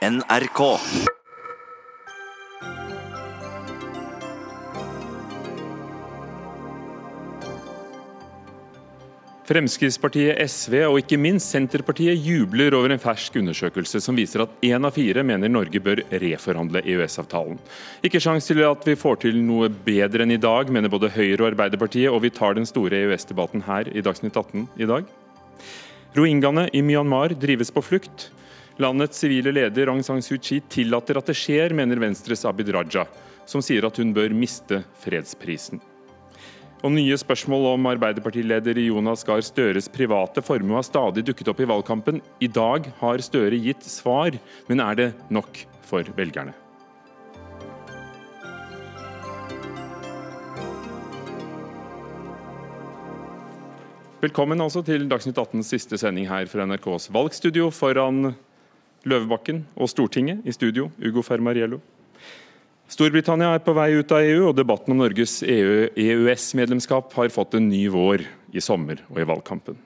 NRK. Fremskrittspartiet, SV og ikke minst Senterpartiet jubler over en fersk undersøkelse som viser at én av fire mener Norge bør reforhandle EØS-avtalen. Ikke sjans til at vi får til noe bedre enn i dag, mener både Høyre og Arbeiderpartiet, og vi tar den store EØS-debatten her i Dagsnytt 18 i dag. Rohingyaene i Myanmar drives på flukt. Landets sivile leder Aung San Suu Kyi tillater at det skjer, mener Venstres Abid Raja, som sier at hun bør miste fredsprisen. Og nye spørsmål om Arbeiderpartileder Jonas Gahr Støres private formue har stadig dukket opp i valgkampen. I dag har Støre gitt svar, men er det nok for velgerne? Velkommen altså til Dagsnytt 18s siste sending her fra NRKs valgstudio foran Løvebakken og Stortinget. I studio, Ugo Fermariello. Storbritannia er på vei ut av EU, og debatten om Norges EØS-medlemskap har fått en ny vår i sommer og i valgkampen.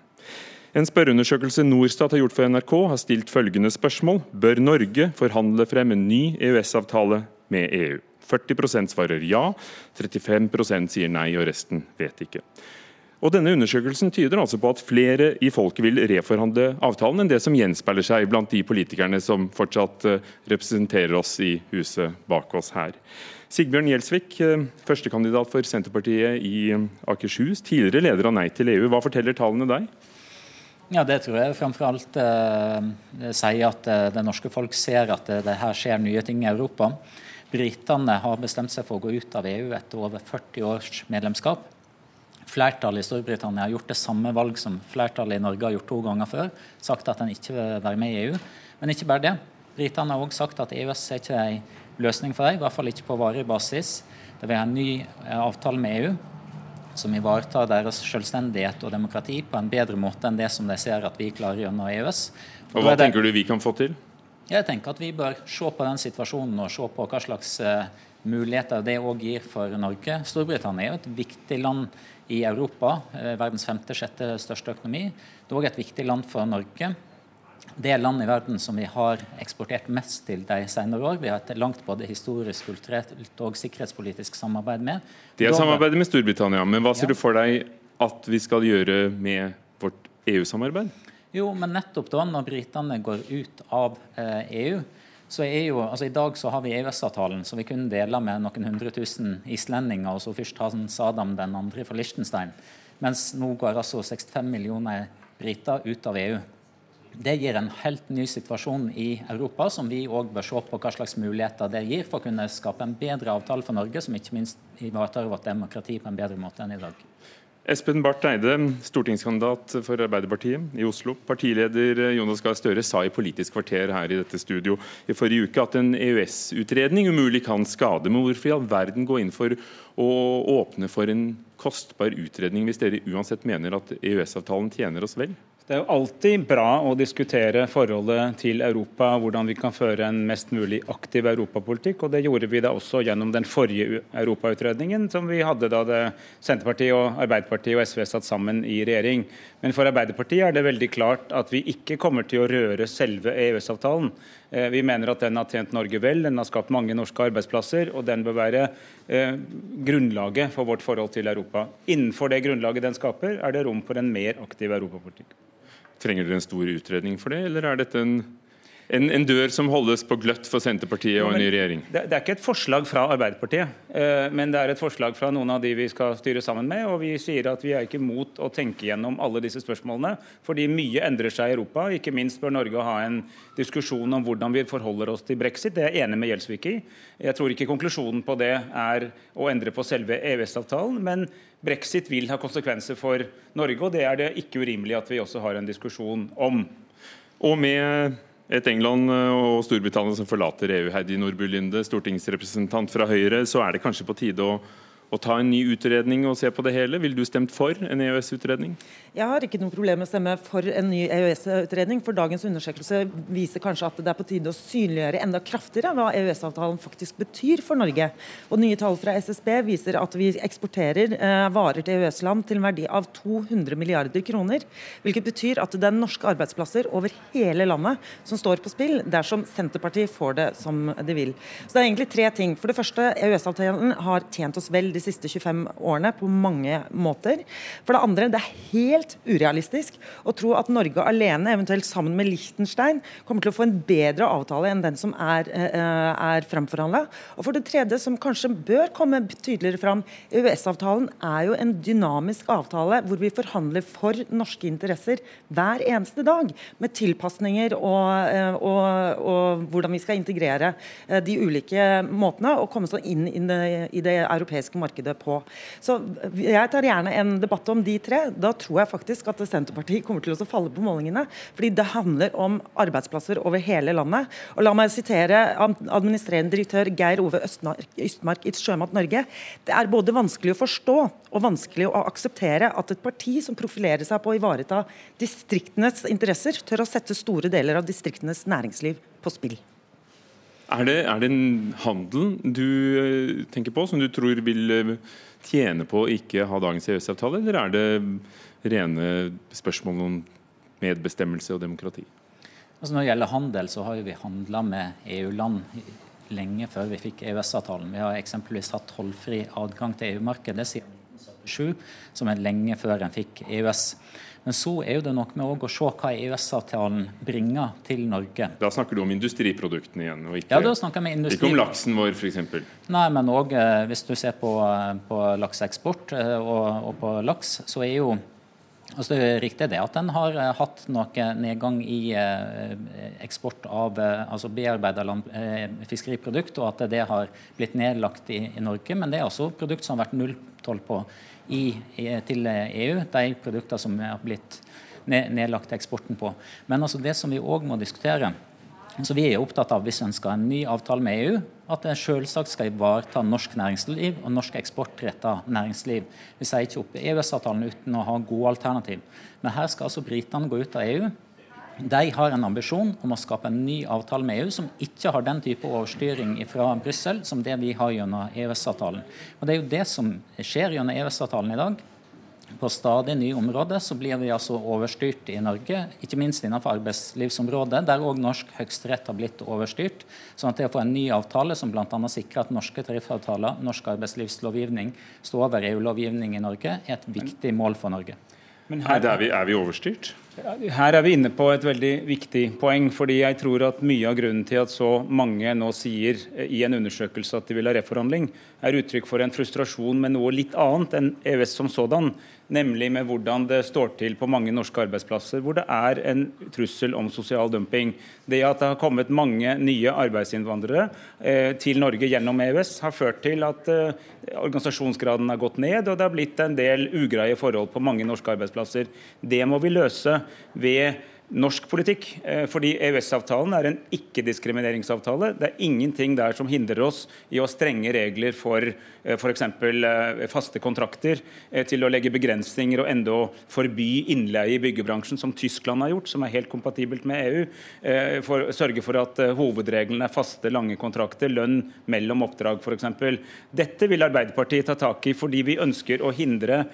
En spørreundersøkelse Norstat har gjort for NRK, har stilt følgende spørsmål. Bør Norge forhandle frem en ny EØS-avtale med EU? 40% svarer ja, 35% sier nei, og resten vet ikke. Og denne Undersøkelsen tyder altså på at flere i folket vil reforhandle avtalen enn det som gjenspeiler seg blant de politikerne som fortsatt eh, representerer oss i huset bak oss her. Sigbjørn Gjelsvik, eh, førstekandidat for Senterpartiet i eh, Akershus, tidligere leder av Nei til EU. Hva forteller tallene deg? Ja, Det tror jeg framfor alt eh, sier at det norske folk ser at det her skjer nye ting i Europa. Britene har bestemt seg for å gå ut av EU etter over 40 års medlemskap. Flertallet i Storbritannia har gjort det samme valg som flertallet i Norge har gjort to ganger før. Sagt at en ikke vil være med i EU. Men ikke bare det. Britene har også sagt at EØS er ikke en løsning for dem, i hvert fall ikke på varig basis. De vil ha en ny eh, avtale med EU som ivaretar deres selvstendighet og demokrati på en bedre måte enn det som de ser at vi klarer gjennom EØS. Og Hva tenker du vi kan få til? Jeg tenker at Vi bør se på den situasjonen og se på hva slags uh, muligheter det òg gir for Norge. Storbritannia er jo et viktig land i Europa, eh, verdens femte-sjette største økonomi. Det er òg et viktig land for Norge. Det er land i verden som vi har eksportert mest til de senere år. Vi har et langt både historisk, kulturelt og sikkerhetspolitisk samarbeid med. Det er samarbeidet med Storbritannia, men hva ser ja. du for deg at vi skal gjøre med vårt EU-samarbeid? Jo, men nettopp da, når britene går ut av eh, EU, så er jo, altså I dag så har vi EØS-avtalen, som vi kunne dele med noen hundre tusen islendinger, og så først har Sadam den andre fra Liechtenstein. Mens nå går altså 65 millioner briter ut av EU. Det gir en helt ny situasjon i Europa, som vi òg bør se på hva slags muligheter det gir for å kunne skape en bedre avtale for Norge, som ikke minst ivaretar vårt demokrati på en bedre måte enn i dag. Espen Barth Eide, stortingskandidat for Arbeiderpartiet i Oslo. Partileder Jonas Gahr Støre sa i Politisk kvarter her i dette studio i forrige uke at en EØS-utredning umulig kan skade. Men hvorfor i all verden gå inn for å åpne for en kostbar utredning, hvis dere uansett mener at EØS-avtalen tjener oss vel? Det er jo alltid bra å diskutere forholdet til Europa, hvordan vi kan føre en mest mulig aktiv europapolitikk. og Det gjorde vi da også gjennom den forrige europautredningen som vi hadde da Senterpartiet, og Arbeiderpartiet og SV satt sammen i regjering. Men for Arbeiderpartiet er det veldig klart at vi ikke kommer til å røre selve EØS-avtalen. Eh, vi mener at den har tjent Norge vel, den har skapt mange norske arbeidsplasser, og den bør være eh, grunnlaget for vårt forhold til Europa. Innenfor det grunnlaget den skaper, er det rom for en mer aktiv europapolitikk. Trenger dere en stor utredning for det, eller er dette en en, en, dør som holdes på gløtt for Senterpartiet og en ny regjering? Det, det, er ikke et forslag fra Arbeiderpartiet, eh, men det er et forslag fra noen av de vi skal styre sammen med. og Vi sier at vi er ikke mot å tenke gjennom alle disse spørsmålene, fordi mye endrer seg i Europa. Ikke minst bør Norge ha en diskusjon om hvordan vi forholder oss til brexit. Det er jeg enig med Gjelsvik i. Jeg tror ikke konklusjonen på det er å endre på selve EØS-avtalen. men Brexit vil ha konsekvenser for Norge, og det er det ikke urimelig at vi også har en diskusjon om. Og med et England og Storbritannia som forlater EU, Heidi Nordby Linde, stortingsrepresentant fra Høyre, så er det kanskje på tide å, å ta en ny utredning og se på det hele? Ville du stemt for en EØS-utredning? Jeg har ikke noe problem med å stemme for en ny EØS-utredning, for dagens undersøkelse viser kanskje at det er på tide å synliggjøre enda kraftigere hva EØS-avtalen faktisk betyr for Norge. Og Nye tall fra SSB viser at vi eksporterer eh, varer til EØS-land til en verdi av 200 milliarder kroner. Hvilket betyr at det er norske arbeidsplasser over hele landet som står på spill dersom Senterpartiet får det som de vil. Så det er egentlig tre ting. For det første, EØS-avtalen har tjent oss vel de siste 25 årene på mange måter. For det andre, det er helt urealistisk å tro at Norge alene, eventuelt sammen med Liechtenstein, kommer til å få en bedre avtale enn den som er, eh, er framforhandla. Og for det tredje, som kanskje bør komme tydeligere fram, EØS-avtalen er jo en dynamisk avtale hvor vi forhandler for norske interesser hver eneste dag, med tilpasninger og, eh, og, og hvordan vi skal integrere eh, de ulike måtene og komme sånn inn i det, i det europeiske markedet på. Så Jeg tar gjerne en debatt om de tre. Da tror jeg faktisk at Senterpartiet kommer til å falle på målingene. Fordi det handler om arbeidsplasser over hele landet. Og La meg sitere administrerende direktør Geir Ove Østmark i Sjømat Norge. Det er både vanskelig å forstå og vanskelig å akseptere at et parti som profilerer seg på å ivareta distriktenes interesser, tør å sette store deler av distriktenes næringsliv på spill. Er det, er det en handel du eh, tenker på, som du tror vil eh, tjene på å ikke ha dagens EØS-avtale, eller er det rene spørsmål om medbestemmelse og demokrati? Altså når det gjelder handel, så har vi handla med EU-land lenge før vi fikk EØS-avtalen. Vi har eksempelvis hatt tollfri adgang til EU-markedet siden 1977, som er lenge før en fikk EØS. Men så er jo det noe med å se hva EØS-avtalen bringer til Norge. Da snakker du om industriproduktene igjen, og ikke, ja, industri... ikke om laksen vår f.eks.? Nei, men òg eh, hvis du ser på, eh, på lakseeksport eh, og, og på laks, så er jo Altså det er riktig det at en har hatt noe nedgang i eksport av altså bearbeida fiskeriprodukt, og at det har blitt nedlagt i, i, Norge. Men det er også produkt som har vært nulltoll på i, til EU. De produktene som har blitt nedlagt eksporten på. Men altså det som vi òg må diskutere, så Vi er opptatt av hvis vi ønsker en ny avtale med EU, at det selvsagt skal ivareta norsk næringsliv og norsk eksportretta næringsliv. Vi sier ikke opp EØS-avtalen uten å ha gode alternativ. Men her skal altså britene gå ut av EU. De har en ambisjon om å skape en ny avtale med EU som ikke har den type overstyring fra Brussel som det vi har gjennom EØS-avtalen. Og Det er jo det som skjer gjennom EØS-avtalen i dag på stadig nye områder så blir vi altså overstyrt i Norge, ikke minst innenfor arbeidslivsområdet, der òg norsk høyesterett har blitt overstyrt. sånn at det å få en ny avtale som bl.a. sikrer at norske tariffavtaler, norsk arbeidslivslovgivning står over EU-lovgivning i Norge, er et viktig mål for Norge. Men her, er, vi, er vi overstyrt? Her er vi inne på et veldig viktig poeng. fordi jeg tror at Mye av grunnen til at så mange nå sier i en undersøkelse at de vil ha reforhandling, er uttrykk for en frustrasjon med noe litt annet enn EØS som sådan nemlig med hvordan det står til på mange norske arbeidsplasser hvor det er en trussel om sosial dumping. Det at det har kommet mange nye arbeidsinnvandrere eh, til Norge gjennom EØS, har ført til at eh, organisasjonsgraden har gått ned, og det har blitt en del ugreie forhold på mange norske arbeidsplasser. Det må vi løse ved norsk politikk. Eh, fordi EØS-avtalen er en ikke-diskrimineringsavtale. Det er ingenting der som hindrer oss i å ha strenge regler for eh, f.eks. Eh, faste kontrakter, til å legge begrensninger og enda forby innleie i byggebransjen, som Tyskland har gjort, som er helt kompatibelt med EU. For, sørge for at hovedreglene er faste, lange kontrakter, lønn mellom oppdrag f.eks. Dette vil Arbeiderpartiet ta tak i fordi vi ønsker å hindre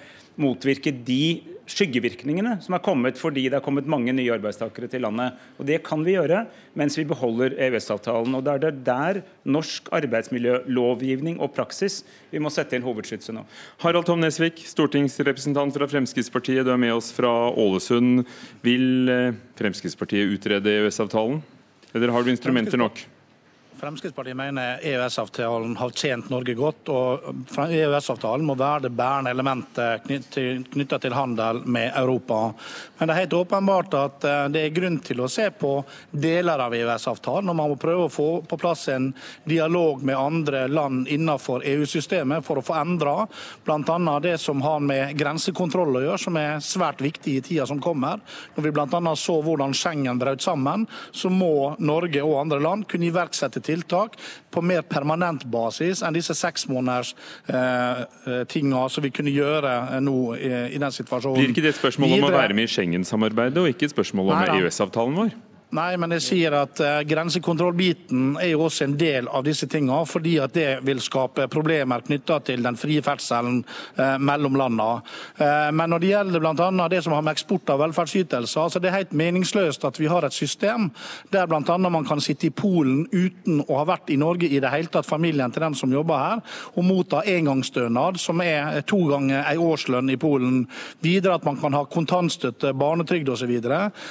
motvirke de skyggevirkningene som er kommet fordi det er kommet mange nye arbeidstakere til landet. Og Det kan vi gjøre mens vi beholder EØS-avtalen. Og Det er der norsk arbeidsmiljølovgivning og praksis vi må sette inn hovedskytset nå. Harald Tom Nesvik, stortingsrepresentant fra Fremskrittspartiet, du er med oss fra Ålesund. Vil eh, Fremskrittspartiet utrede EØS-avtalen, eller har du instrumenter nok? Fremskrittspartiet mener EØS-avtalen har tjent Norge godt. og EØS-avtalen må være det bærende elementet knytta til handel med Europa. Men det er helt åpenbart at eh, det er grunn til å se på deler av EØS-avtalen. og Man må prøve å få på plass en dialog med andre land innenfor EU-systemet for å få endra bl.a. det som har med grensekontroll å gjøre, som er svært viktig i tida som kommer. Når vi bl.a. så hvordan Schengen brøt sammen, så må Norge og andre land kunne iverksette tiltak på mer permanent basis enn disse seks måneders eh, eh tinga som vi kunne gjøre nå i, i den situasjonen. Blir ikke det et spørsmål om å være med i Schengen-samarbeidet, og ikke et spørsmål om EØS-avtalen vår? Nei, men jeg sier at uh, grensekontrollbiten er jo også en del av disse tingene, fordi at det vil skape problemer knytta til den frie ferdselen uh, mellom landene. Uh, men når det gjelder bl.a. det som har med eksport av velferdsytelser, så det er helt meningsløst at vi har et system der bl.a. man kan sitte i Polen uten å ha vært i Norge i det hele tatt, familien til dem som jobber her, og motta engangsstønad, som er to ganger en årslønn i Polen. Videre at man kan ha kontantstøtte, barnetrygd osv.,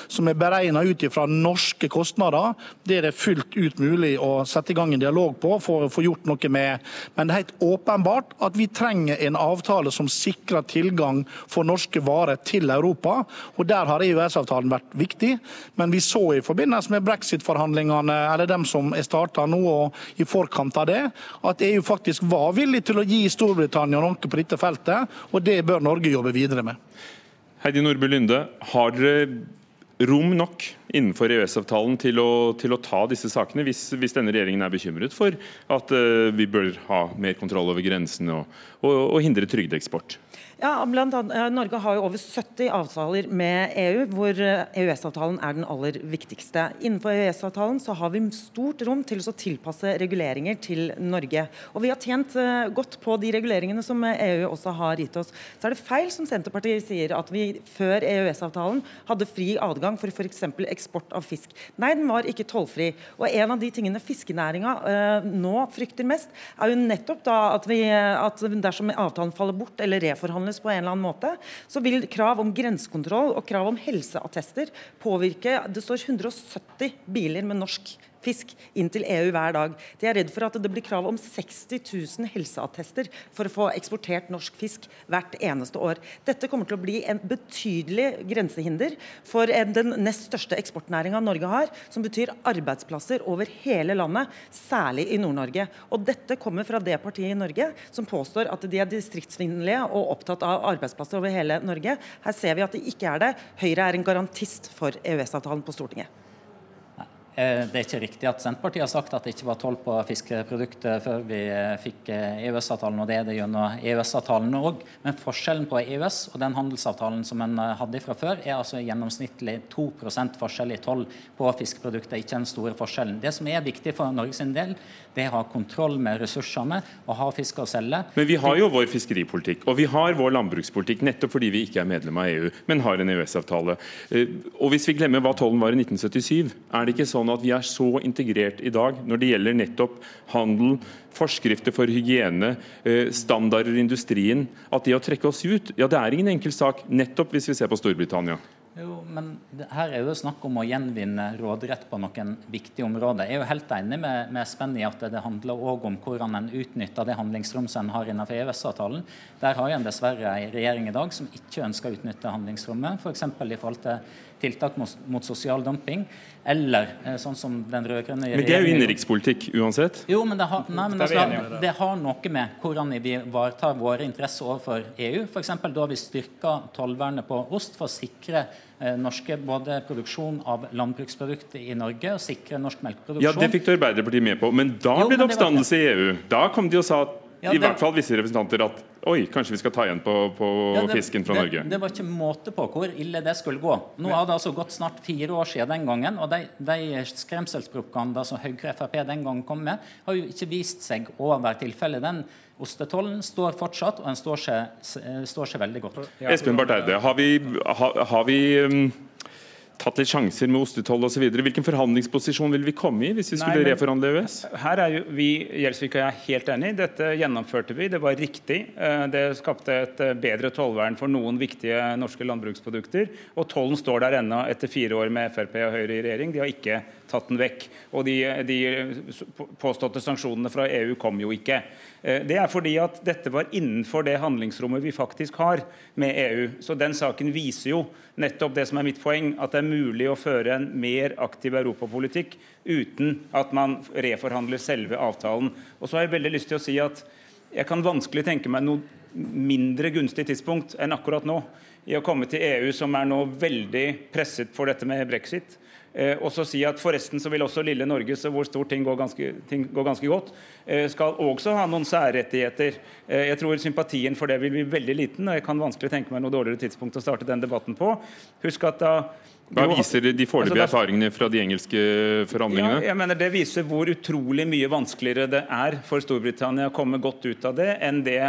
som er beregna ut ifra norske kostnader. Det er det fullt ut mulig å sette i gang en dialog på for å få gjort noe med. Men det er helt åpenbart at vi trenger en avtale som sikrer tilgang for norske varer til Europa. og Der har EØS-avtalen vært viktig. Men vi så i forbindelse med brexit-forhandlingene, eller dem som er starta nå og i forkant av det, at EU faktisk var villig til å gi Storbritannia noe på dette feltet. Og det bør Norge jobbe videre med. Heidi Nordby Lunde, har dere rom nok innenfor EØS-avtalen til, til, å ta disse sakene, hvis, hvis, denne regjeringen er bekymret for at uh, vi bør ha mer kontroll over grensene og, og, og hindre trygdeeksport? Ja, blant annet, Norge har jo over 70 avtaler med EU, hvor EØS-avtalen er den aller viktigste. Innenfor EØS-avtalen så har vi stort rom til å tilpasse reguleringer til Norge. Og vi har tjent uh, godt på de reguleringene som EU også har gitt oss. Så er det feil som Senterpartiet sier, at vi før EØS-avtalen hadde fri adgang for f.eks. eksport av fisk. Nei, den var ikke tollfri. Og en av de tingene fiskenæringa nå frykter mest, er jo nettopp da at, vi, at dersom avtalen faller bort eller reforhandles behandles på en eller annen måte, så vil krav om grensekontroll og krav om helseattester påvirke. Det står 170 biler med norsk fisk inn til EU hver dag. De er redd for at det blir krav om 60 000 helseattester for å få eksportert norsk fisk hvert eneste år. Dette kommer til å bli en betydelig grensehinder for den nest største eksportnæringa Norge har, som betyr arbeidsplasser over hele landet, særlig i Nord-Norge. Og dette kommer fra det partiet i Norge som påstår at de er distriktsvennlige og opptatt av arbeidsplasser over hele Norge. Her ser vi at de ikke er det. Høyre er en garantist for EØS-avtalen på Stortinget. Eh, det er ikke riktig at Senterpartiet har sagt at det ikke var toll på fiskeprodukter før vi eh, fikk eh, EØS-avtalen, og det er det gjennom EØS-avtalen òg. Men forskjellen på EØS og den handelsavtalen som en hadde fra før, er altså gjennomsnittlig 2 forskjell i toll på fiskeprodukter, ikke den store forskjellen. Det som er viktig for Norges del, det er å ha kontroll med ressursene og ha fisk å selge. Men vi har jo vår fiskeripolitikk og vi har vår landbrukspolitikk nettopp fordi vi ikke er medlem av EU, men har en EØS-avtale. Og hvis vi glemmer hva tollen var i 1977, er det ikke sånn at vi er så integrert i dag når det gjelder nettopp handel, forskrifter for hygiene, eh, standarder i industrien, at det å trekke oss ut, ja det er ingen enkel sak, nettopp hvis vi ser på Storbritannia. Jo, men Her er jo snakk om å gjenvinne råderett på noen viktige områder. Jeg er jo helt enig med, med Spenn i at det handler også om hvordan en utnytter det handlingsrommet en har innenfor EØS-avtalen. Der har en dessverre en regjering i dag som ikke ønsker å utnytte handlingsrommet, f.eks. For i forhold til tiltak mot, mot sosial dumping. Eller eh, sånn som den rød-grønne Men det er jo innenrikspolitikk uansett? Jo, men det har, nei, men altså, det har noe med hvordan vi ivaretar våre interesser overfor EU. F.eks. da vi styrka tollvernet på ost for å sikre eh, norske både produksjon av landbruksprodukter i Norge og sikre norsk melkeproduksjon. Ja, Det fikk du Arbeiderpartiet med på, men da ble det oppstandelse i EU. Da kom de og sa at ja, I det, hvert fall visse representanter at oi, kanskje vi skal ta igjen på, på ja, det, fisken fra det, Norge. Det var ikke måte på hvor ille det skulle gå. Nå har det altså gått snart fire år siden den gangen. Og de, de skremselspropaganda som Høyre og Frp den gangen kom med, har jo ikke vist seg å være tilfellet. Den ostetollen står fortsatt, og den står seg, står seg veldig godt. Espen Barth Eide, har vi, har, har vi um tatt litt sjanser med ostetoll osv. Hvilken forhandlingsposisjon vil vi komme i hvis vi skulle Nei, reforhandle EØS? Her er jo vi Gjelsvik og jeg helt enig. Dette gjennomførte vi. Det var riktig. Eh, det skapte et eh, bedre tollvern for noen viktige norske landbruksprodukter. Og tollen står der ennå etter fire år med Frp og Høyre i regjering. De har ikke tatt den vekk. Og de, de påståtte sanksjonene fra EU kom jo ikke. Eh, det er fordi at dette var innenfor det handlingsrommet vi faktisk har med EU. Så den saken viser jo nettopp det som er mitt poeng, at det er mulig å føre en mer aktiv europapolitikk uten at man reforhandler selve avtalen. Og så har jeg veldig lyst til å si at jeg kan vanskelig tenke meg noe mindre gunstig tidspunkt enn akkurat nå i å komme til EU, som er nå veldig presset for dette med brexit. Eh, og så si at Forresten så vil også lille Norge, så hvor stort ting går ganske, ting går ganske godt, eh, skal også ha noen særrettigheter. Eh, jeg tror sympatien for det vil bli veldig liten, og jeg kan vanskelig tenke meg noe dårligere tidspunkt å starte den debatten på. Husk at da hva viser de foreløpige altså, erfaringene fra de engelske forhandlingene? Ja, jeg mener Det viser hvor utrolig mye vanskeligere det er for Storbritannia å komme godt ut av det enn det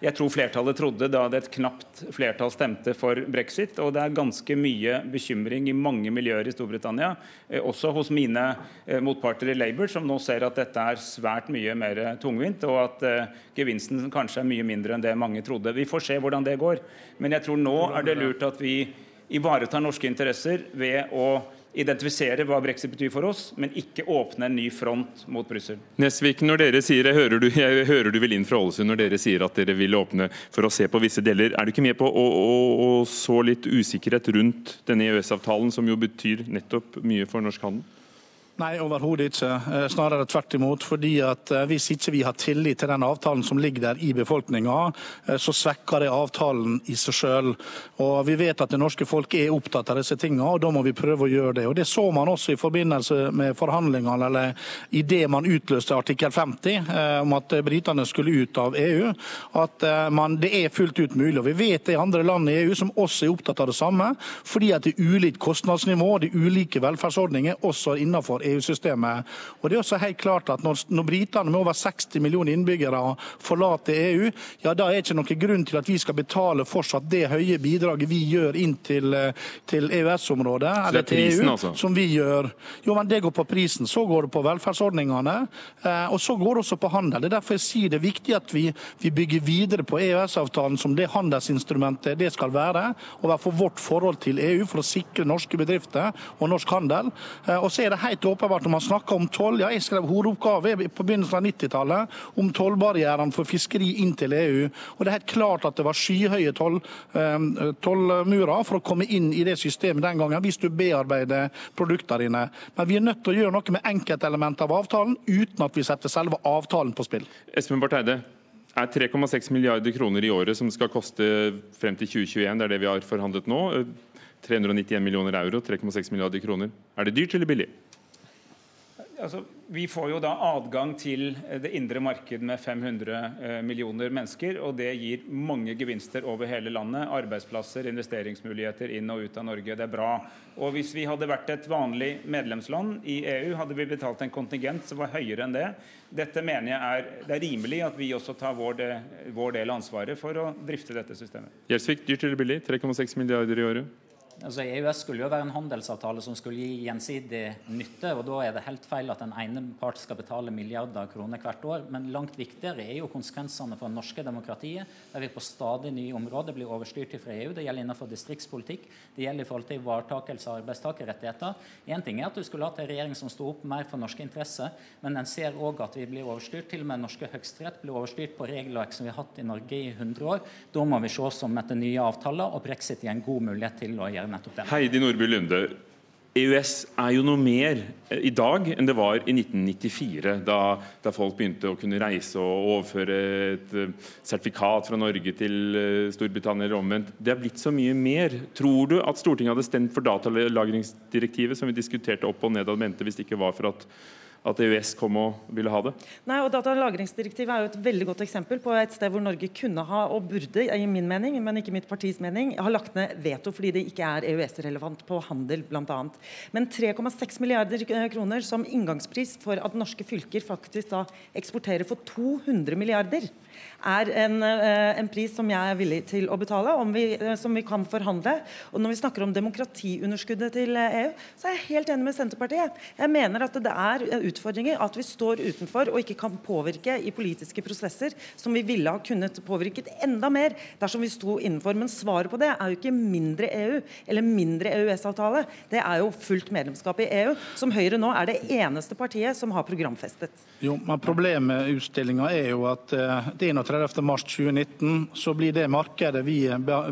jeg tror flertallet trodde da det et knapt flertall stemte for brexit. Og det er ganske mye bekymring i mange miljøer i Storbritannia, eh, også hos mine eh, motparter i Labour, som nå ser at dette er svært mye mer tungvint, og at eh, gevinsten kanskje er mye mindre enn det mange trodde. Vi får se hvordan det går. Men jeg tror nå er det lurt at vi ivaretar norske interesser ved å identifisere hva brexit betyr for oss, men ikke åpne en ny front mot Brussel. Nesvik, når dere sier, jeg hører, du, jeg hører du vil inn fra Ålesund når dere sier at dere vil åpne for å se på visse deler. Er du ikke med på å, å, å så litt usikkerhet rundt denne EØS-avtalen, som jo betyr nettopp mye for norsk handel? Nei, overhodet ikke. Eh, snarere tvert imot. fordi at eh, Hvis ikke vi har tillit til den avtalen som ligger der i befolkninga, eh, så svekker det avtalen i seg sjøl. Vi vet at det norske folk er opptatt av disse tingene, og da må vi prøve å gjøre det. Og Det så man også i forbindelse med forhandlingene, eller i det man utløste artikkel 50 om at britene skulle ut av EU. At man, det er fullt ut mulig. og Vi vet det er andre land i EU som også er opptatt av det samme, fordi at det er ulikt kostnadsnivå, det er ulike velferdsordninger også innenfor EU. EU-systemet. Og det er også helt klart at Når, når britene med over 60 millioner innbyggere forlater EU, ja da er det ikke noen grunn til at vi skal betale fortsatt det høye bidraget vi gjør inn til, til EØS-området, eller til EU, altså. som vi gjør. Jo, men Det går på prisen. Så går det på velferdsordningene, eh, og så går det også på handel. Det er derfor jeg sier det er viktig at vi, vi bygger videre på EØS-avtalen som det handelsinstrumentet det skal være, og være for vårt forhold til EU for å sikre norske bedrifter og norsk handel. Eh, og så er det helt åpenbart når man snakker om toll. Ja, jeg skrev hovedoppgave på begynnelsen av 90-tallet om tollbarrierene for fiskeri inn til EU. Og Det er helt klart at det var skyhøye toll, eh, tollmurer for å komme inn i det systemet den gangen, hvis du bearbeider produktene dine. Men vi er nødt til å gjøre noe med enkeltelementer av avtalen, uten at vi setter selve avtalen på spill. Espen Bartheide, er 3,6 milliarder kroner i året som skal koste frem til 2021, det er det vi har forhandlet nå. 391 millioner euro, 3,6 milliarder kroner. Er det dyrt eller billig? Altså, vi får jo da adgang til det indre marked med 500 eh, millioner mennesker. og Det gir mange gevinster over hele landet. Arbeidsplasser, investeringsmuligheter inn og ut av Norge. Det er bra. Og Hvis vi hadde vært et vanlig medlemsland i EU, hadde vi betalt en kontingent som var høyere enn det. Dette mener jeg er, det er rimelig at vi også tar vår del av ansvaret for å drifte dette systemet. Gjelsvik, dyrt eller billig? 3,6 milliarder i året? Altså EØS skulle jo være en handelsavtale som skulle gi gjensidig nytte. og Da er det helt feil at den ene part skal betale milliarder av kroner hvert år. Men langt viktigere er jo konsekvensene for det norske demokratiet, der vi på stadig nye områder blir overstyrt fra EU. Det gjelder innenfor distriktspolitikk, det gjelder i forhold til ivaretakelse av arbeidstakerrettigheter. Én ting er at du skulle hatt en regjering som sto opp mer for norske interesser, men en ser òg at vi blir overstyrt. Til og med norske høyesterett blir overstyrt på regelverk som vi har hatt i Norge i 100 år. Da må vi se om etter nye avtaler, og brexit gir en god mulighet til å gjøre nettopp den. Heidi Nordby Lunde, EØS er jo noe mer eh, i dag enn det var i 1994, da, da, folk begynte å kunne reise og overføre et eh, sertifikat fra Norge til eh, Storbritannia eller omvendt. Det har blitt så mye mer. Tror du at Stortinget hadde stemt for datalagringsdirektivet, som vi diskuterte opp og ned av mente, hvis det ikke var for at at EØS kom og ville ha det? Nei, og Datalagringsdirektivet er jo et veldig godt eksempel på et sted hvor Norge kunne ha, og burde, i min mening, men ikke mitt partis mening, ha lagt ned veto fordi det ikke er EØS-relevant på handel, bl.a. Men 3,6 milliarder kroner som inngangspris for at norske fylker faktisk da eksporterer for 200 milliarder er en, eh, en, pris som jeg er villig til å betale, vi, eh, som vi kan forhandle. Og Når vi snakker om demokratiunderskuddet til EU, eh, e så er jeg helt enig med Senterpartiet. Jeg mener at det er utfordringer at vi står utenfor og ikke kan påvirke i politiske prosesser som vi ville ha kunnet påvirket enda mer dersom vi sto innenfor. Men svaret på det er jo ikke mindre EU eller mindre EØS-avtale. Det er jo fullt medlemskap i EU, som Høyre nå er det eneste partiet som har programfestet. Jo, men Problemet med utstillinga er jo at eh, er 31.3.2019 så blir det markedet vi,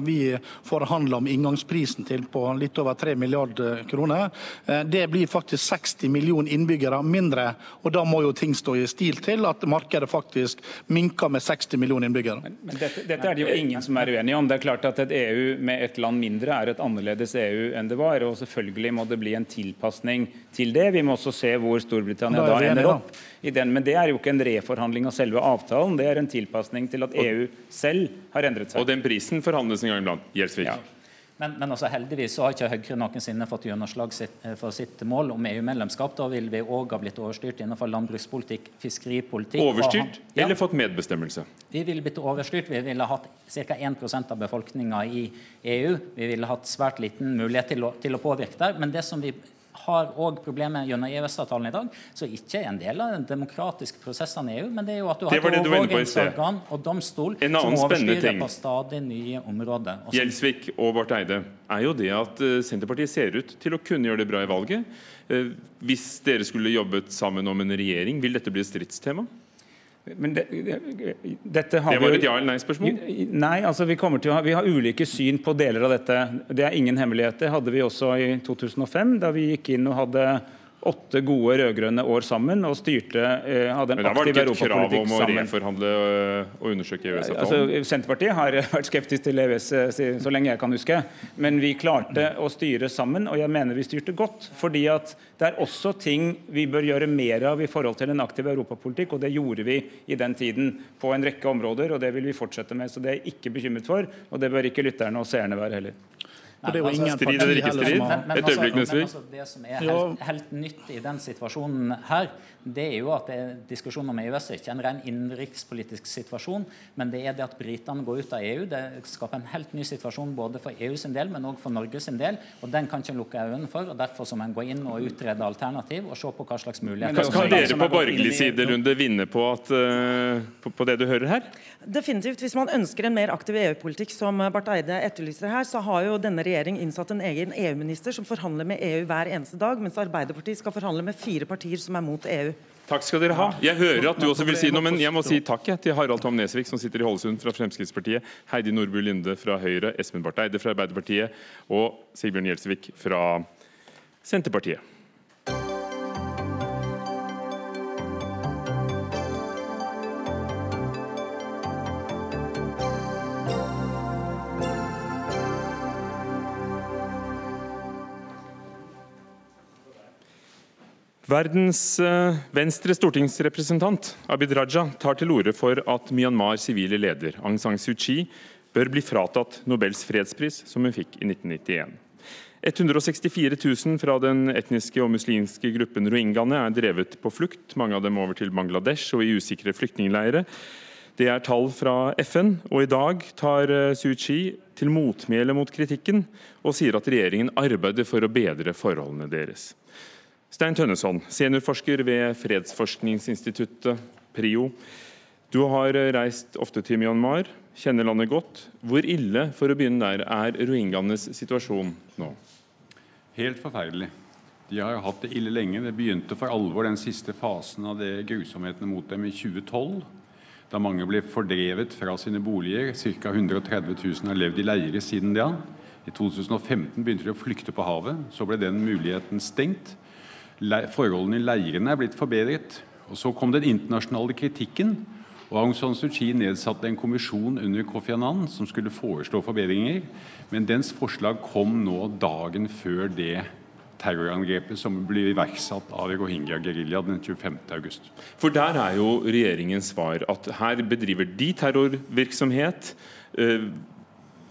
vi forhandla om inngangsprisen til på litt over 3 milliarder kroner, eh, det blir faktisk 60 millioner innbyggere mindre mindre. og Da må jo ting stå i stil til at markedet faktisk minker med 60 millioner innbyggere. Men, men dette, dette, er det jo ingen som er uenige om. Det er klart at Et EU med et land mindre er et annerledes EU enn det var. og Selvfølgelig må det bli en tilpasning til det. Vi må også se hvor Storbritannia da, da ender opp. i den, Men det er jo ikke en reforhandling av selve avtalen, det er en tilpasning til at EU selv har endret seg. Og den prisen forhandles en gang iblant. Gjelsvik. Ja. Men, men altså, heldigvis så har ikke Høyre noensinne fått gjennomslag eh, for sitt mål om EU-medlemskap. Da vil vi òg ha blitt overstyrt innenfor landbrukspolitikk, fiskeripolitikk Overstyrt ja. eller fått medbestemmelse? Vi ville blitt overstyrt. Vi ville hatt ca. 1% av befolkninga i EU. Vi ville hatt svært liten mulighet til å, til å påvirke der. Men det som vi har òg problemer gjennom EØS-avtalen i dag, som ikke er en del av den demokratiske prosessen i EU. Men det er jo at du har et overvåkingsorgan og domstol som overstyrer på stadig nye områder. Også. Gjelsvik og Barth Eide, er jo det at eh, Senterpartiet ser ut til å kunne gjøre det bra i valget. Eh, hvis dere skulle jobbet sammen om en regjering, vil dette bli et stridstema? Men det, dette har det var et ja- eller nei-spørsmål? Nei, altså vi, ha, vi, har ulike syn på deler av dette. Det er ingen hemmeligheter. Det hadde vi også i 2005, da vi gikk inn og hadde åtte gode rød-grønne år sammen og styrte eh, hadde en aktiv europapolitikk sammen. Men det var ikke et krav om å reforhandle eh, og undersøke EØS-avtalen? Altså, Senterpartiet har vært skeptisk til EØS eh, så lenge jeg kan huske. Men vi klarte å styre sammen, og jeg mener vi styrte godt. fordi at det er også ting vi bør gjøre mer av i forhold til en aktiv europapolitikk, og det gjorde vi i den tiden på en rekke områder, og det vil vi fortsette med. Så det er jeg ikke bekymret for, og det bør ikke lytterne og seerne være heller. For det er jo altså, ingen strid eller ikke strid? Et altså- øyeblikk, Nesvik. Altså, det som er helt, helt, nytt i den situasjonen her, det er jo at det er diskusjonen om EØS er ikke en ren innenrikspolitisk situasjon, men det er det at britene går ut av EU. Det skaper en helt ny situasjon både for EU sin del, men òg for Norge sin del. og Den kan ikke lukke øynene for. og Derfor må en gå inn og utrede alternativ og se på hva slags muligheter Kan dere på borgerlig siderunde vinne på, at, uh, på, på det du hører her? Definitivt. Hvis man ønsker en mer aktiv EU-politikk, som Barth Eide etterlyser her, så har jo denne regjering innsatt en egen EU-minister som forhandler med EU hver eneste dag, mens Arbeiderpartiet skal forhandle med fire partier som er mot EU. Takk skal dere ha. Jeg hører at du også vil si noe, men jeg må si takk til Harald Tom Nesvik, som sitter i Hålesund fra Fremskrittspartiet, Heidi Nordby Linde fra Høyre, Espen Barth Eide fra Arbeiderpartiet og Sigbjørn Gjelsvik fra Senterpartiet. Verdens eh, venstre stortingsrepresentant Abid Raja tar til orde for at Myanmars sivile leder Aung San Suu Kyi bør bli fratatt Nobels fredspris, som hun fikk i 1991. 164 000 fra den etniske og muslimske gruppen rohingyaene er drevet på flukt, mange av dem over til Bangladesh og i usikre flyktningleirer. Det er tall fra FN, og i dag tar eh, Suu Kyi til motmæle mot kritikken og sier at regjeringen arbeider for å bedre forholdene deres. Stein Tønneson, seniorforsker ved Fredsforskningsinstituttet PRIO. Du har reist ofte til Myanmar, kjenner landet godt. Hvor ille for å begynne der, er rohingyaenes situasjon nå? Helt forferdelig. De har hatt det ille lenge. Det begynte for alvor den siste fasen av det grusomhetene mot dem i 2012. Da mange ble fordrevet fra sine boliger. Ca. 130 000 har levd i leirer siden da. I 2015 begynte de å flykte på havet. Så ble den muligheten stengt forholdene i leirene er blitt forbedret. Og Så kom den internasjonale kritikken, og Aung San Suu Kyi nedsatte en kommisjon under Kofi Annan som skulle foreslå forbedringer. Men dens forslag kom nå dagen før det terrorangrepet som ble iverksatt av rohingya-gerilja den 25.8. For der er jo regjeringens svar at her bedriver de terrorvirksomhet.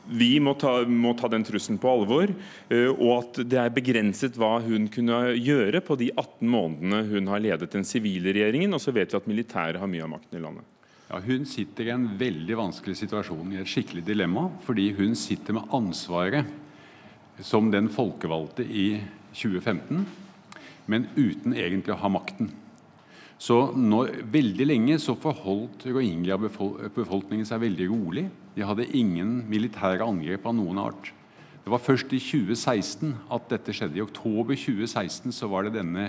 Vi må ta, må ta, den trusselen på alvor, eh, og at det er begrenset hva hun kunne gjøre på de 18 månedene hun har ledet den sivile regjeringen. Og så vet vi at militæret har mye av makten i landet. Ja, Hun sitter i en veldig vanskelig situasjon, i et skikkelig dilemma. Fordi hun sitter med ansvaret som den folkevalgte i 2015, men uten egentlig å ha makten. Så når, Veldig lenge så forholdt rohingya-befolkningen seg veldig rolig. De hadde ingen militære angrep av noen art. Det var først i 2016 at dette skjedde. I oktober 2016 så var det denne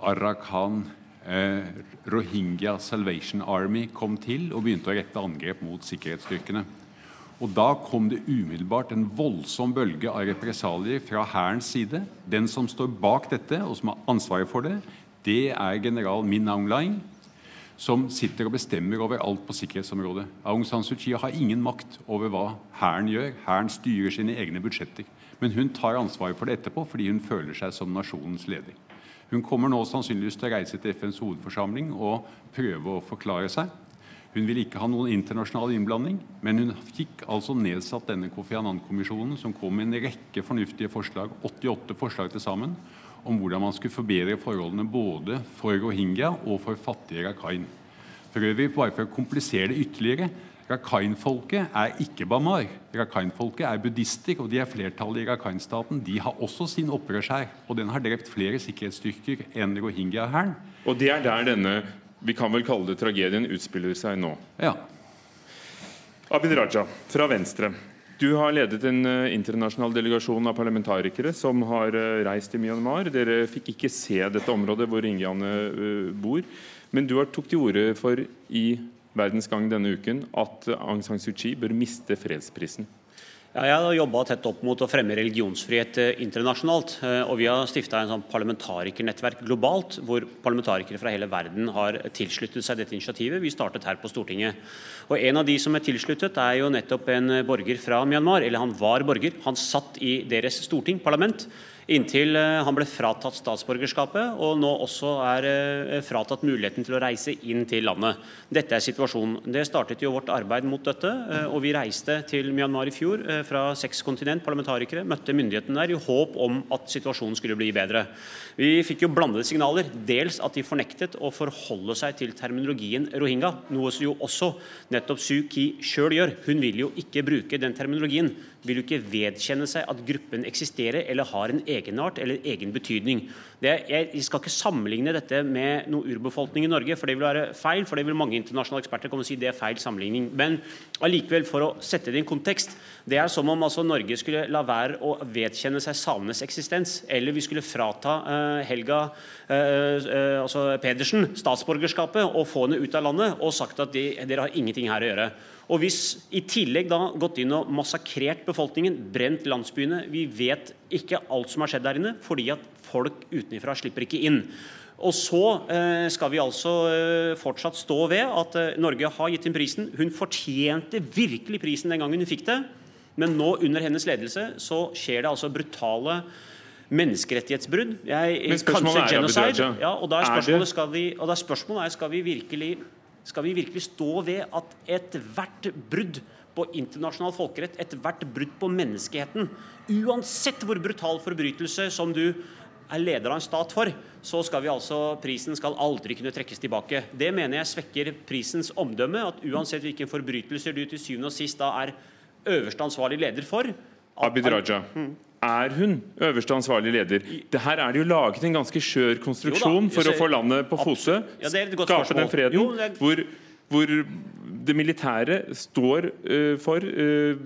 Arakan eh, Rohingya Salvation Army kom til og begynte å rette angrep mot sikkerhetsstyrkene. Og Da kom det umiddelbart en voldsom bølge av represalier fra hærens side. Den som står bak dette, og som har ansvaret for det, det er general Min Aung Hlaing, som sitter og bestemmer over alt på sikkerhetsområdet. Aung San Suu Kyi har ingen makt over hva hæren gjør. Hæren styrer sine egne budsjetter. Men hun tar ansvaret for det etterpå fordi hun føler seg som nasjonens leder. Hun kommer nå sannsynligvis til å reise til FNs hovedforsamling og prøve å forklare seg. Hun vil ikke ha noen internasjonal innblanding, men hun fikk altså nedsatt denne Kofi Annan-kommisjonen, som kom med en rekke fornuftige forslag, 88 forslag til sammen, om hvordan man skulle forbedre forholdene både for rohingya og for fattige rakhine. For øvrig, bare for å komplisere det ytterligere, Rakhine-folket er ikke Bamar. Rakhine-folket er buddhister, og de er flertallet i Rakhine-staten. De har også sin opprørshær, og den har drept flere sikkerhetsstyrker enn rohingya-hæren. Og det er der denne vi kan vel kalle det tragedien utspiller seg nå. Ja. Abid Raja fra Venstre. Du har ledet en eh, internasjonal delegasjon av parlamentarikere som har eh, reist til Myanmar. Dere fikk ikke se dette området hvor rohingyaene eh, bor. Men du har tok til orde for i Verdens Gang denne uken at Aung San Suu Kyi bør miste fredsprisen. Ja, jeg har jobba tett opp mot å fremme religionsfrihet eh, internasjonalt. Eh, og Vi har stifta en sånn parlamentarikernettverk globalt, hvor parlamentarikere fra hele verden har tilsluttet seg dette initiativet. Vi startet her på Stortinget. Og En av de som er tilsluttet, er jo nettopp en borger fra Myanmar. Eller han var borger. Han satt i deres storting, parlament. Inntil eh, han ble fratatt statsborgerskapet, og nå også er eh, fratatt muligheten til å reise inn til landet. Dette er situasjonen. Det startet jo vårt arbeid mot dette, eh, og vi reiste til Myanmar i fjor fra seks kontinent, parlamentarikere, møtte myndighetene der i håp om at situasjonen skulle bli bedre. Vi fikk jo blandede signaler. Dels at de fornektet å forholde seg til terminologien rohingya, noe som jo også nettopp Suu Kyi sjøl gjør. Hun vil jo ikke bruke den terminologien vil jo ikke vedkjenne seg at gruppen eksisterer eller har en egenart eller egen betydning. Det, jeg skal ikke sammenligne dette med noe urbefolkning i Norge, for det vil være feil. for det vil Mange internasjonale eksperter komme og si det er feil sammenligning. Men allikevel, for å sette det i en kontekst, det er som om altså, Norge skulle la være å vedkjenne seg samenes eksistens, eller vi skulle frata uh, Helga uh, uh, altså Pedersen statsborgerskapet og få henne ut av landet og sagt at de, dere har ingenting her å gjøre. Og hvis i tillegg da gått inn og massakrert befolkningen, brent landsbyene Vi vet ikke alt som har skjedd der inne, fordi at folk utenfra slipper ikke inn. Og så eh, skal vi altså eh, fortsatt stå ved at eh, Norge har gitt inn prisen. Hun fortjente virkelig prisen den gangen hun fikk det, men nå under hennes ledelse så skjer det altså brutale menneskerettighetsbrudd. Jeg, men spørsmålet er, genocide. Ja, og da er spørsmålet, skal vi, og da er spørsmålet er, skal vi virkelig skal vi virkelig stå ved at ethvert brudd på internasjonal folkerett, ethvert brudd på menneskeheten, uansett hvor brutal forbrytelse som du er leder av en stat for, så skal vi altså, prisen skal aldri kunne trekkes tilbake. Det mener jeg svekker prisens omdømme. At uansett hvilke forbrytelser du til syvende og sist da er øverste ansvarlig leder for Abid Raja. Mm er hun øverste ansvarlig leder? Det her er det jo laget en ganske skjør konstruksjon for å få landet på fote. Ja, skape den freden jo, er... hvor, hvor, det militære står uh, for uh,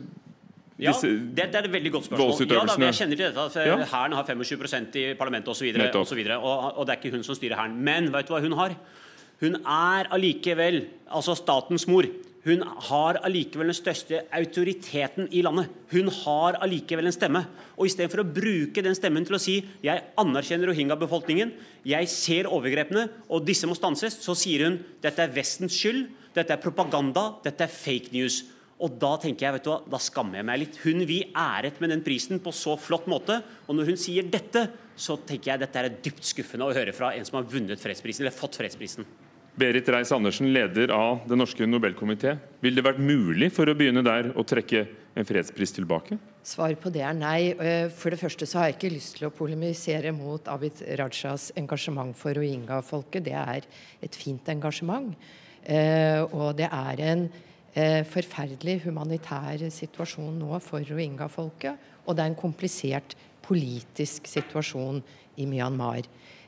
ja, det, det, er et veldig godt spørsmål. Ja, da, jeg kjenner til dette at Hæren har 25% i parlamentet osv. Og, så videre, og, og det er ikke hun som styrer Hæren. Men vet du hva hun har? Hun er allikevel altså statens mor. Hun har allikevel den største autoriteten i landet. Hun har allikevel en stemme. Og Istedenfor å bruke den stemmen til å si jeg anerkjenner rohingya-befolkningen, jeg ser overgrepene, og disse må stanses, så sier hun dette er Vestens skyld, dette er propaganda, dette er fake news. Og da tenker jeg, vet du hva, da skammer jeg meg litt. Hun vi æret med den prisen på så flott måte. Og når hun sier dette, så tenker jeg dette er dypt skuffende å høre fra en som har vunnet fredsprisen, eller fått fredsprisen. Berit Reiss-Andersen, leder av Den norske nobelkomité. Vil det vært mulig for å begynne der å trekke en fredspris tilbake? Svar på det er nei. Eh, for det første så har jeg ikke lyst til å polemisere mot Abid Rajas engasjement for rohingya-folket. Det er et fint engasjement. Eh, og det er en eh, forferdelig humanitær situasjon nå for rohingya-folket. Og det er en komplisert politisk situasjon i Myanmar.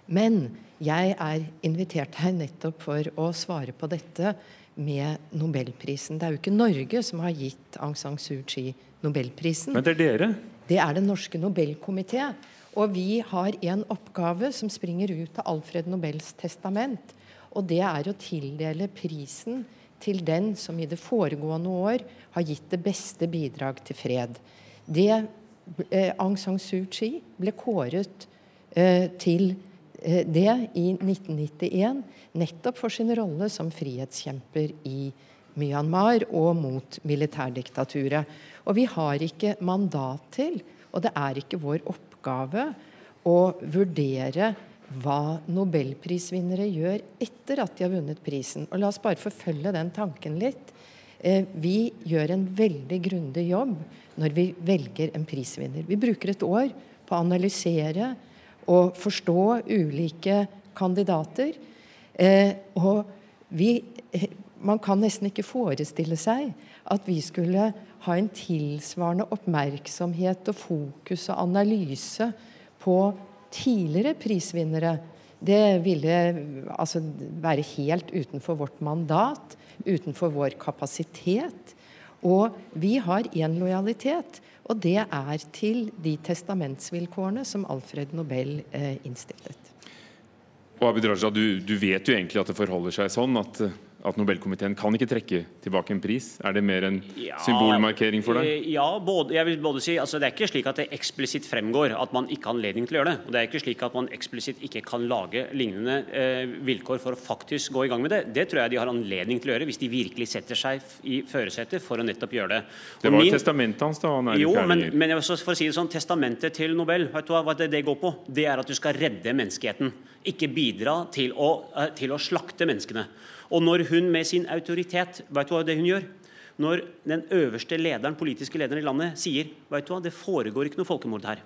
Men jeg er invitert her nettopp for å svare på dette med Nobelprisen. Det er jo ikke Norge som har gitt Aung San Suu Kyi Nobelprisen. Men det er dere? Det er Den norske Nobelkomité. Og vi har en oppgave som springer ut av Alfred Nobels testament. Og det er å tildele prisen til den som i det foregående år har gitt det beste bidrag til fred. Det, eh, Aung San Suu Kyi ble kåret eh, til det i 1991, nettopp for sin rolle som frihetskjemper i Myanmar og mot militærdiktaturet. Og vi har ikke mandat til, og det er ikke vår oppgave, å vurdere hva nobelprisvinnere gjør etter at de har vunnet prisen. Og La oss bare forfølge den tanken litt. Eh, vi gjør en veldig grundig jobb når vi velger en prisvinner. Vi bruker et år på å analysere og forstå ulike kandidater. Eh, og vi, eh, man kan nesten ikke forestille seg at vi skulle ha en tilsvarende oppmerksomhet og fokus og analyse på tidligere prisvinnere. Det ville altså være helt utenfor vårt mandat, utenfor vår kapasitet. Og vi har én lojalitet, og det er til de testamentsvilkårene som Alfred Nobel innstiftet. Og Abid Raja, du, du, vet jo egentlig at det forholder seg sånn at at Nobelkomiteen kan ikke trekke tilbake en pris? Er det mer en ja, symbolmarkering for deg? Eh, ja, både, jeg vil både si, altså Det er ikke slik at det eksplisitt fremgår at man ikke har anledning til å gjøre det. og Det er ikke slik at man eksplisitt ikke kan lage lignende eh, vilkår for å faktisk gå i gang med det. Det tror jeg de har anledning til å gjøre hvis de virkelig setter seg i førersetet for å nettopp gjøre det. Og det var min, testamentet hans, da? Han er jo, men, men for å si det sånn, testamentet til Nobel, vet du hva det, det går på? Det er at du skal redde menneskeheten. Ikke bidra til å, eh, til å slakte menneskene. Og når hun med sin autoritet vet du hva det hun gjør? Når den øverste lederen, politiske lederen i landet sier vet du hva, det foregår ikke noe folkemord her.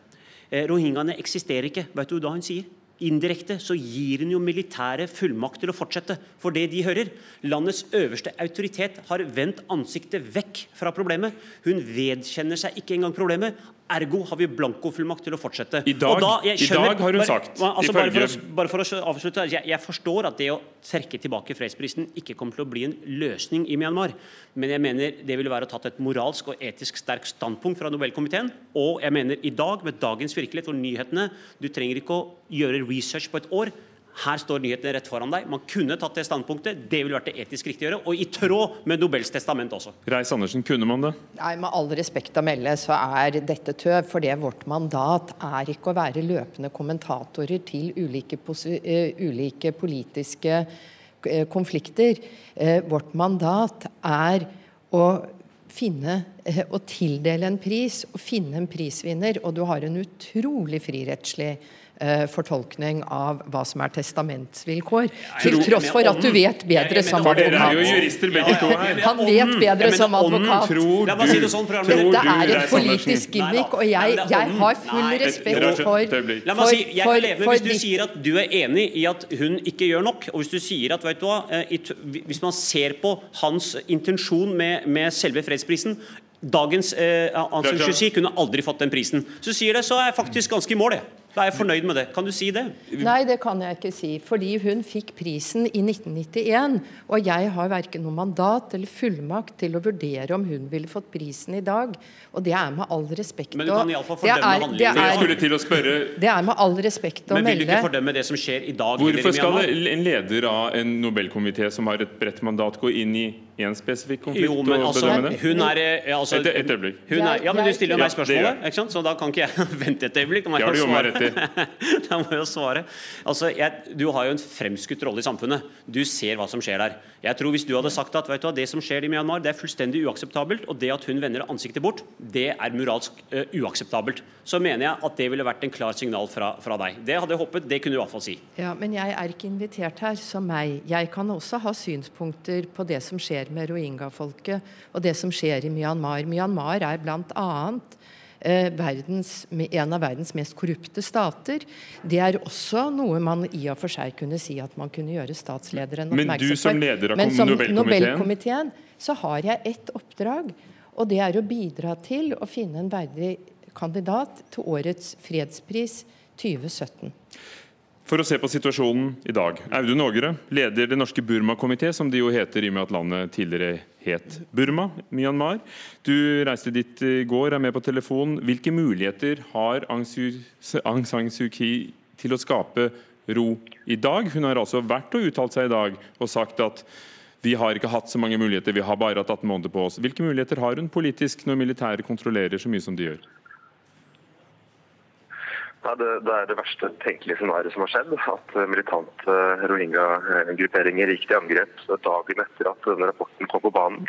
Eh, rohingyaene eksisterer ikke. Vet du hva hun sier? Indirekte så gir hun jo militære fullmakt til å fortsette. For det de hører. Landets øverste autoritet har vendt ansiktet vekk fra problemet. Hun vedkjenner seg ikke engang problemet. Ergo har vi blankofullmakt til å fortsette. I dag, da, skjønner, I dag har hun sagt bare, altså, bare, for å, bare, for å, avslutte, jeg, jeg, forstår at det å trekke tilbake fredsprisen ikke kommer til å bli en løsning i Myanmar. Men jeg mener det ville være å tatt et moralsk og etisk sterkt standpunkt fra Nobelkomiteen. Og jeg mener i dag, med dagens virkelighet og nyhetene Du trenger ikke å gjøre research på et år. Her står nyhetene rett foran deg. Man kunne tatt det standpunktet. Det ville vært det etisk riktige å gjøre, og i tråd med Nobels testament også. Reis Andersen, kunne man det? Nei, Med all respekt å melde så er dette tøv. For det vårt mandat er ikke å være løpende kommentatorer til ulike, uh, ulike politiske uh, konflikter. Uh, vårt mandat er å finne å tildele en pris og finne en prisvinner. Og du har en utrolig frirettslig eh, fortolkning av hva som er testamentsvilkår. Til tross for at du vet bedre som advokat. Dere er jo jurister begge to her. Han vet bedre som advokat. Tror du, sånn, Dette er et politisk gimmick, og jeg, jeg har full respekt for, for, for Hvis du sier at du er enig i at hun ikke gjør nok, og hvis du sier at vet du hva, eh, hvis man ser på hans intensjon med, med selve fredsprisen Dagens eh, San kunne aldri fått den prisen. Så sier det, så er jeg faktisk ganske i mål, jeg. Da er jeg fornøyd med det. Kan du si det? Nei, det kan jeg ikke si. Fordi hun fikk prisen i 1991. Og jeg har verken noe mandat eller fullmakt til å vurdere om hun ville fått prisen i dag. Og det er med all respekt Men du kan iallfall fordømme handlingen. Det er, det er med all respekt å melde Men vil du ikke fordømme det som skjer i dag? Hvorfor skal en leder av en nobelkomité som har et bredt mandat, gå inn i én spesifikk konflikt? Jo, men altså, hun er, eh, altså, et, et øyeblikk. Hun er, ja, men Du stiller jo meg spørsmålet, ikke sant? så da kan ikke jeg vente et øyeblikk. Da må jeg, jo svare. da må jeg svare. Altså, jeg, du har jo en fremskutt rolle i samfunnet. Du ser hva som skjer der. Jeg tror Hvis du hadde sagt at vet du, det som skjer i Myanmar, det er fullstendig uakseptabelt, og det at hun vender ansiktet bort, det er moralsk uh, uakseptabelt, så mener jeg at det ville vært en klar signal fra, fra deg. Det hadde jeg håpet. Det kunne du i hvert fall si. Ja, Men jeg er ikke invitert her som meg. Jeg kan også ha synspunkter på det som skjer med rohingya-folket, og det som skjer i Myanmar. Myanmar er annet Eh, verdens, en av verdens mest korrupte stater. Det er også noe man i og for seg kunne si at man kunne gjøre statslederen oppmerksom på. Men du som leder av som Nobelkomiteen så har jeg ett oppdrag, og det er å bidra til å finne en verdig kandidat til årets fredspris 2017. For å se på situasjonen i dag. Audun Ågerø, leder Det norske Burma-komité, som det jo heter i og med at landet tidligere het Burma, Myanmar. Du reiste dit i går, er med på telefon. Hvilke muligheter har Aung San Suu Kyi til å skape ro i dag? Hun har altså vært og uttalt seg i dag og sagt at vi har ikke hatt så mange muligheter, vi har bare hatt 18 måneder på oss. Hvilke muligheter har hun politisk når militæret kontrollerer så mye som de gjør? Ja, det, det, er det verste tenkelige scenarioet som har skjedd. At militante rohingya-grupperinger gikk til angrep dagen etter at denne rapporten kom på banen.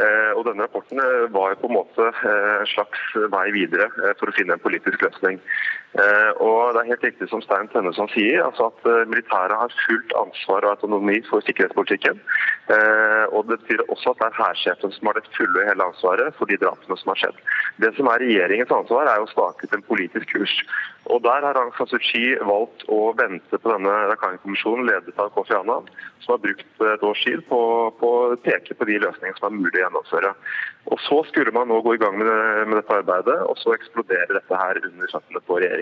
Eh, og denne Rapporten var var på en måte eh, en slags vei videre for å finne en politisk løsning. Og Det er helt riktig som Stein Tønneson sier, altså at militæret har fullt ansvar og autonomi for sikkerhetspolitikken. Og Det betyr også at det er hærsjefen som har det fulle og hele ansvaret for de drapene som har skjedd. Det som er regjeringens ansvar, er å stake ut en politisk kurs. Og Der har Aung San Suu Kyi valgt å vente på denne Rakhine-kommisjonen ledet av Kofi Annan, som har brukt et års tid på, på å peke på de løsningene som er mulig å gjennomføre. Og Så skulle man nå gå i gang med, med dette arbeidet, og så eksploderer dette her under føttene på regjeringen.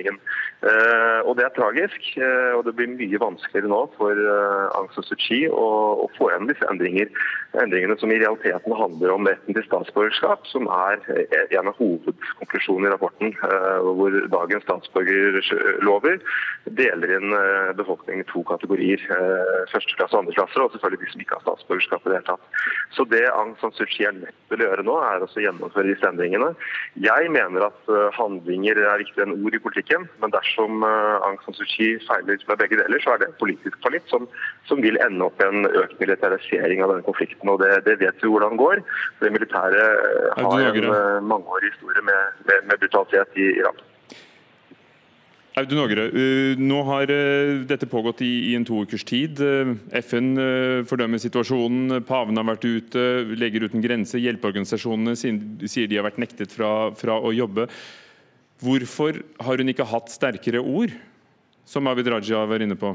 Eh, og Det er tragisk, eh, og det blir mye vanskeligere nå for eh, Aung San Suu Kyi å, få igjen disse endringer. endringene som i realiteten handler om retten til statsborgerskap, som er en av hovedkonklusjonene i rapporten, hvor dagens statsborgerlover deler inn befolkningen i to kategorier. første klasse og andre klasse, og selvfølgelig de som ikke har statsborgerskap i det hele tatt. Så det Aung San Suu Kyi er nødt til å gjøre nå, er å gjennomføre disse endringene. Jeg mener at handlinger er viktigere enn ord i politikken, men dersom uh, Aung San Suu Kyi feiler med begge deler, så er det en politisk fallitt som, som, vil ende opp i en økt militarisering av denne konflikten. og Det, det vet vi hvordan går. Det militære uh, har en mangeårig historie med, med, med brutalitet i Iran. Audun Ågre, eh, nå har eh, dette pågått i, en to ukers tid. Eh, FN fordømmer situasjonen, paven har vært ute, Leger uten grenser, hjelpeorganisasjonene sier de har vært nektet fra, fra å jobbe. Hvorfor har hun ikke hatt sterkere ord, som Abid Raja var inne på?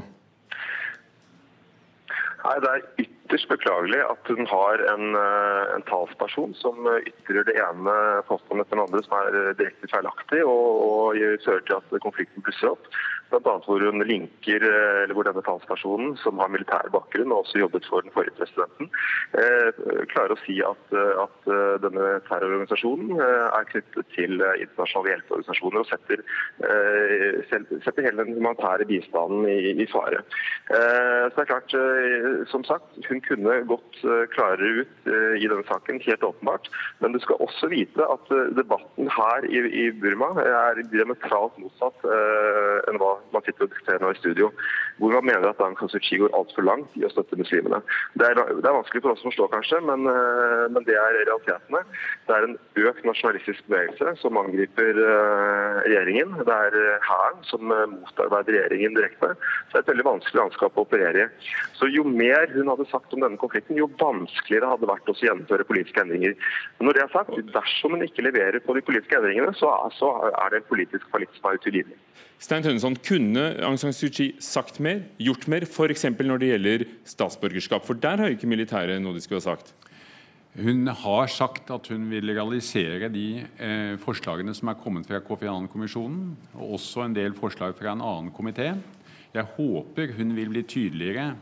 Nei, Det er ytterst beklagelig at hun har en, eh, en talsperson som ytrer det ene påstanden etter den andre som er direkte feilaktig, og, og fører til at konflikten blusser opp. Bl.a. hvor hun linker, eh, eller hvor denne talspersonen, som har militær bakgrunn og også jobbet for den forrige presidenten, eh, klarer å si at, at denne terrororganisasjonen er knyttet til internasjonale hjelpeorganisasjoner og setter, setter hele den humanitære bistanden i, i fare. Så det er klart, som sagt, hun hun kunne gått eh, klarere ut eh, i denne saken, helt åpenbart. Men du skal også vite at eh, debatten her i Burma er diametralt motsatt enn hva man sitter og diskuterer nå i studio. Hvor man mener at Aung San Suu Kyi går altfor langt i å støtte muslimene. Det er, det er, vanskelig for oss å forstå, kanskje, men, men, det er realitetene. Det er en økt nasjonalistisk bevegelse som angriper regjeringen. Det er hæren som motarbeider regjeringen direkte. Så det er et veldig vanskelig landskap å operere i. Så jo mer hun hadde sagt om denne konflikten, jo vanskeligere hadde det vært å gjennomføre politiske endringer. Men når det er sagt, Dersom hun ikke leverer på de politiske endringene, så så er det en politisk fallitt som er utilgivelig. Stein Tønneson, kunne Aung San Suu Kyi sagt mer, gjort mer, f.eks. når det gjelder statsborgerskap? For der har jo ikke militæret noe de skulle ha sagt. Hun har sagt at hun vil legalisere de eh, forslagene som er kommet fra Kofi Annan-kommisjonen, og også en del forslag fra en annen komité. Jeg håper hun vil bli tydeligere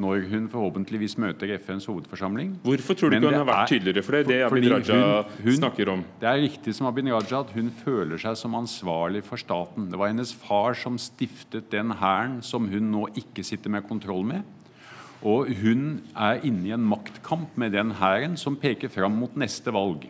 når hun forhåpentligvis møter FNs hovedforsamling. Hvorfor tror du ikke hun har vært tydeligere for det? Det Abid Raja hun, hun, snakker om. Det er riktig som Abid Raja at hun føler seg som ansvarlig for staten. Det var hennes far som stiftet den hæren som hun nå ikke sitter med kontroll med. Og hun er inne i en maktkamp med den hæren som peker fram mot neste valg.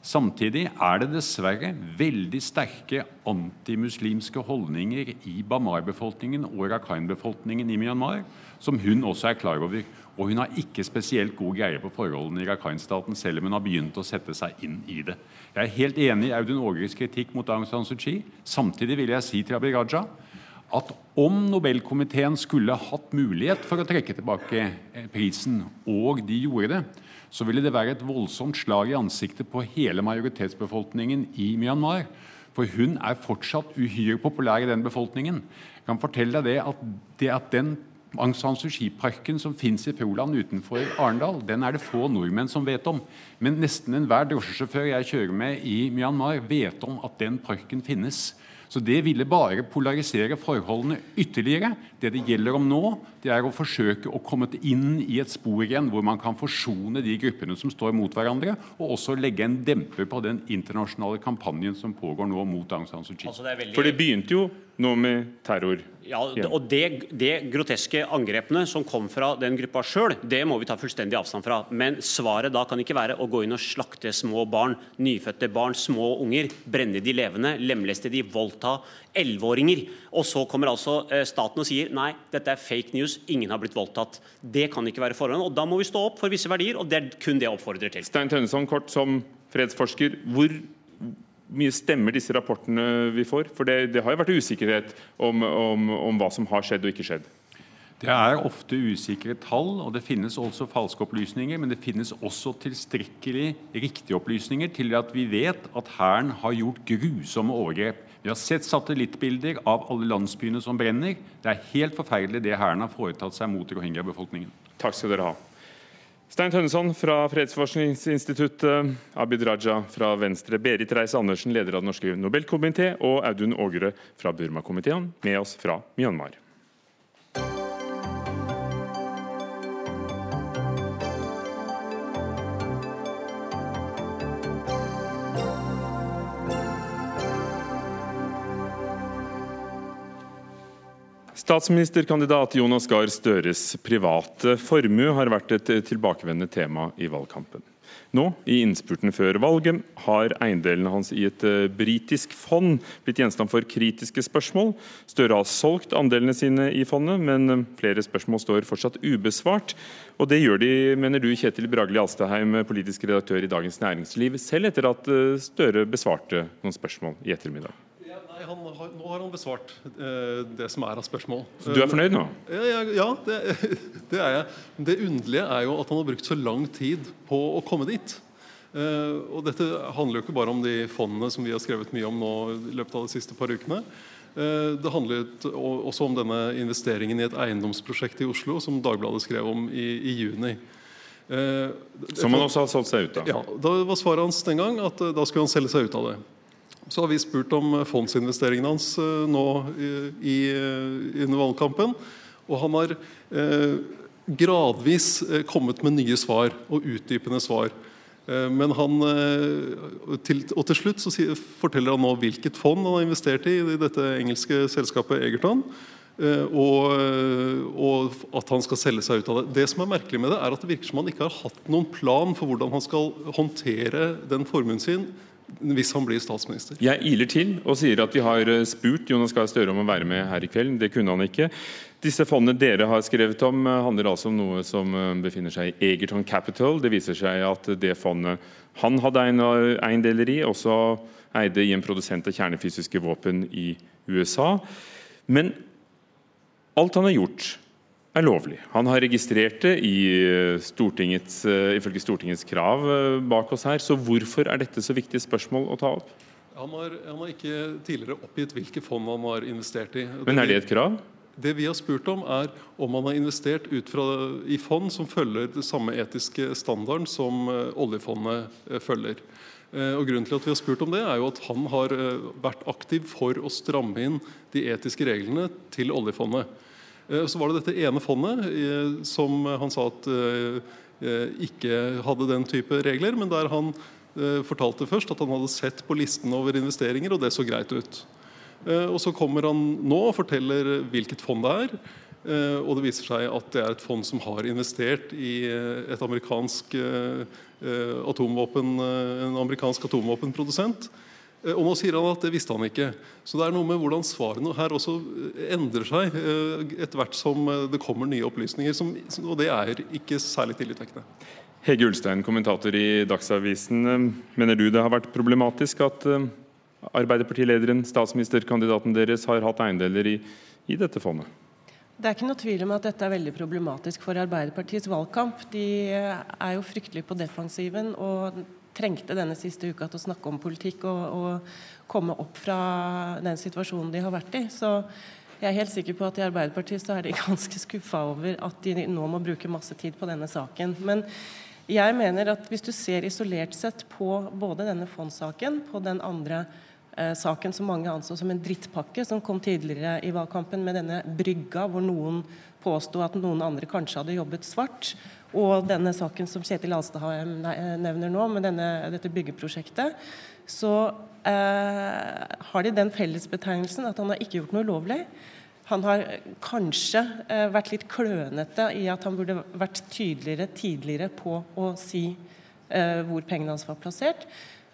Samtidig er det dessverre veldig sterke antimuslimske holdninger i Bamar-befolkningen og Rakhine-befolkningen i Myanmar som hun også er klar over. Og hun har ikke spesielt god greie på forholdene i Rakhine-staten, selv om hun har begynt å sette seg inn i det. Jeg er helt enig i Audun Ågres kritikk mot Aung San Suu Kyi. Samtidig vil jeg si til Abid Raja at om Nobelkomiteen skulle hatt mulighet for å trekke tilbake eh, prisen, og de gjorde det, så ville det være et voldsomt slag i ansiktet på hele majoritetsbefolkningen i Myanmar. For hun er fortsatt uhyre populær i den befolkningen. Jeg kan fortelle deg det at, det at den Aung San Suu Kyi-parken som finnes i Froland utenfor Arendal, den er det få nordmenn som vet om. Men nesten enhver drosjesjåfør jeg kjører med i Myanmar, vet om at den parken finnes. Så Det ville bare polarisere forholdene ytterligere. Det det gjelder om nå, det er å forsøke å komme inn i et spor igjen hvor man kan forsone de gruppene som står mot hverandre, og også legge en demper på den internasjonale kampanjen som pågår nå mot Aung San Suu Kyi. Altså det veldig... For det begynte jo nå med terror Ja, og det, det, groteske angrepene som kom fra den gruppa sjøl, det må vi ta fullstendig avstand fra. Men svaret da kan ikke være å gå inn og slakte små barn, nyfødte barn, små unger. Brenne de levende, lemleste de, voldta elleveåringer. Og så kommer altså eh, staten og sier nei, dette er fake news, ingen har blitt voldtatt. Det kan ikke være forholdet. Og da må vi stå opp for visse verdier, og det er kun det jeg oppfordrer til. Stein Tønneson, kort som fredsforsker. hvor mye stemmer disse rapportene vi får? For det, det har jo vært usikkerhet om, om, om, hva som har skjedd og ikke skjedd. Det er ofte usikre tall, og det finnes også falske opplysninger. Men det finnes også tilstrekkelig riktige opplysninger til at vi vet at Hæren har gjort grusomme overgrep. Vi har sett satellittbilder av alle landsbyene som brenner. Det er helt forferdelig det Hæren har foretatt seg mot rohingya-befolkningen. Takk skal dere ha. Stein Tønneson fra Fredsforskningsinstituttet, Abid Raja fra Venstre, Berit Reiss-Andersen, leder av Den norske Nobelkomité, og Audun Ågerø fra Burma-komiteen, med oss fra Myanmar. Statsministerkandidat Jonas Gahr Støres private formue har vært et tilbakevendende tema i valgkampen. Nå, i innspurten før valget, har eiendelene hans i et eh, britisk fond blitt gjenstand for kritiske spørsmål. Støre har solgt andelene sine i fondet, men eh, flere spørsmål står fortsatt ubesvart. Og det gjør de, mener du, Kjetil Bragli Alstaheim, politisk redaktør i Dagens Næringsliv, selv etter at eh, Støre besvarte noen spørsmål i ettermiddag. Nei, har, Nå har han besvart eh, det som er av spørsmål. Så du er fornøyd nå? Ja, ja, ja det, det, er jeg. Det underlige er jo at han har brukt så lang tid på å komme dit. Eh, og Dette handler jo ikke bare om de fondene som vi har skrevet mye om nå i løpet av de siste par ukene. Eh, det handlet også om denne investeringen i et eiendomsprosjekt i Oslo som Dagbladet skrev om i, i juni. Eh, som han også har solgt seg ut av? Ja, da var Svaret hans den gang at da skulle han selge seg ut av det. Så har vi spurt om fondsinvesteringene hans eh, nå i, eh, under valgkampen. Og han har eh, gradvis kommet med nye svar og utdypende svar. Men han, til, og til slutt så forteller han nå hvilket fond han har investert i i dette engelske selskapet Egerton. Og, og, at han skal selge seg ut av det. Det som er merkelig med det, er at det virker som han ikke har hatt noen plan for hvordan han skal håndtere den formuen sin hvis han blir statsminister. Jeg iler til og sier at vi har eh, spurt Jonas Gahr Støre om å være med her i kveld. Det kunne han ikke. Disse fondene dere har skrevet om, eh, handler altså om noe som eh, befinner seg i Egerton Capital. Det viser seg at det fondet han hadde eiendeler i, også eide i en produsent av kjernefysiske våpen i USA. Men alt han har gjort er lovlig. Han har registrert det i eh, Stortingets, uh, ifølge Stortingets krav uh, bak oss her. Så hvorfor er dette så viktige spørsmål å ta opp? Han har, han har ikke tidligere oppgitt hvilke fond han har investert i. Men er det et krav? Det vi har spurt om, er om han har investert fra, i fond som følger det samme etiske standarden som oljefondet følger. Og grunnen til at vi har spurt om det, er jo at han har vært aktiv for å stramme inn de etiske reglene til oljefondet. Eh, så var det dette ene fondet eh, som han sa at eh, ikke hadde den type regler, men der han fortalte først at han hadde sett på listen over investeringer, og det så greit ut. Og Så kommer han nå og forteller hvilket fond det er. Og det viser seg at det er et fond som har investert i et amerikansk atomvåpen, en amerikansk atomvåpenprodusent. Eh, og nå sier han at det visste han ikke. Så det er noe med hvordan svarene her også eh, endrer seg eh, etter hvert som det kommer nye opplysninger. Som, og det er ikke særlig tillitvekkende. Hege Ulstein, kommentator i Dagsavisen. Mener du det har vært problematisk at Arbeiderpartilederen, statsministerkandidaten deres, har hatt eiendeler i, i dette fondet? Det er ikke noe tvil om at dette er veldig problematisk for Arbeiderpartiets valgkamp. De er jo fryktelig på defensiven. og trengte denne siste uka til å snakke om politikk og, og komme opp fra den situasjonen de har vært i. Så jeg er helt sikker på at i Arbeiderpartiet så er de ganske skuffa over at de nå må bruke masse tid på denne saken. Men jeg mener at hvis du ser isolert sett på både denne fondssaken, på den andre eh, saken som mange anså som en drittpakke, som kom tidligere i valgkampen med denne brygga hvor noen påsto at noen andre kanskje hadde jobbet svart, og denne saken som Kjetil Alstadheim nevner nå, med denne, dette byggeprosjektet, så eh, har de den fellesbetegnelsen at han har ikke gjort noe ulovlig. han har kanskje eh, vært litt klønete i at han burde vært tydeligere tidligere på å si eh, hvor pengene hans var plassert.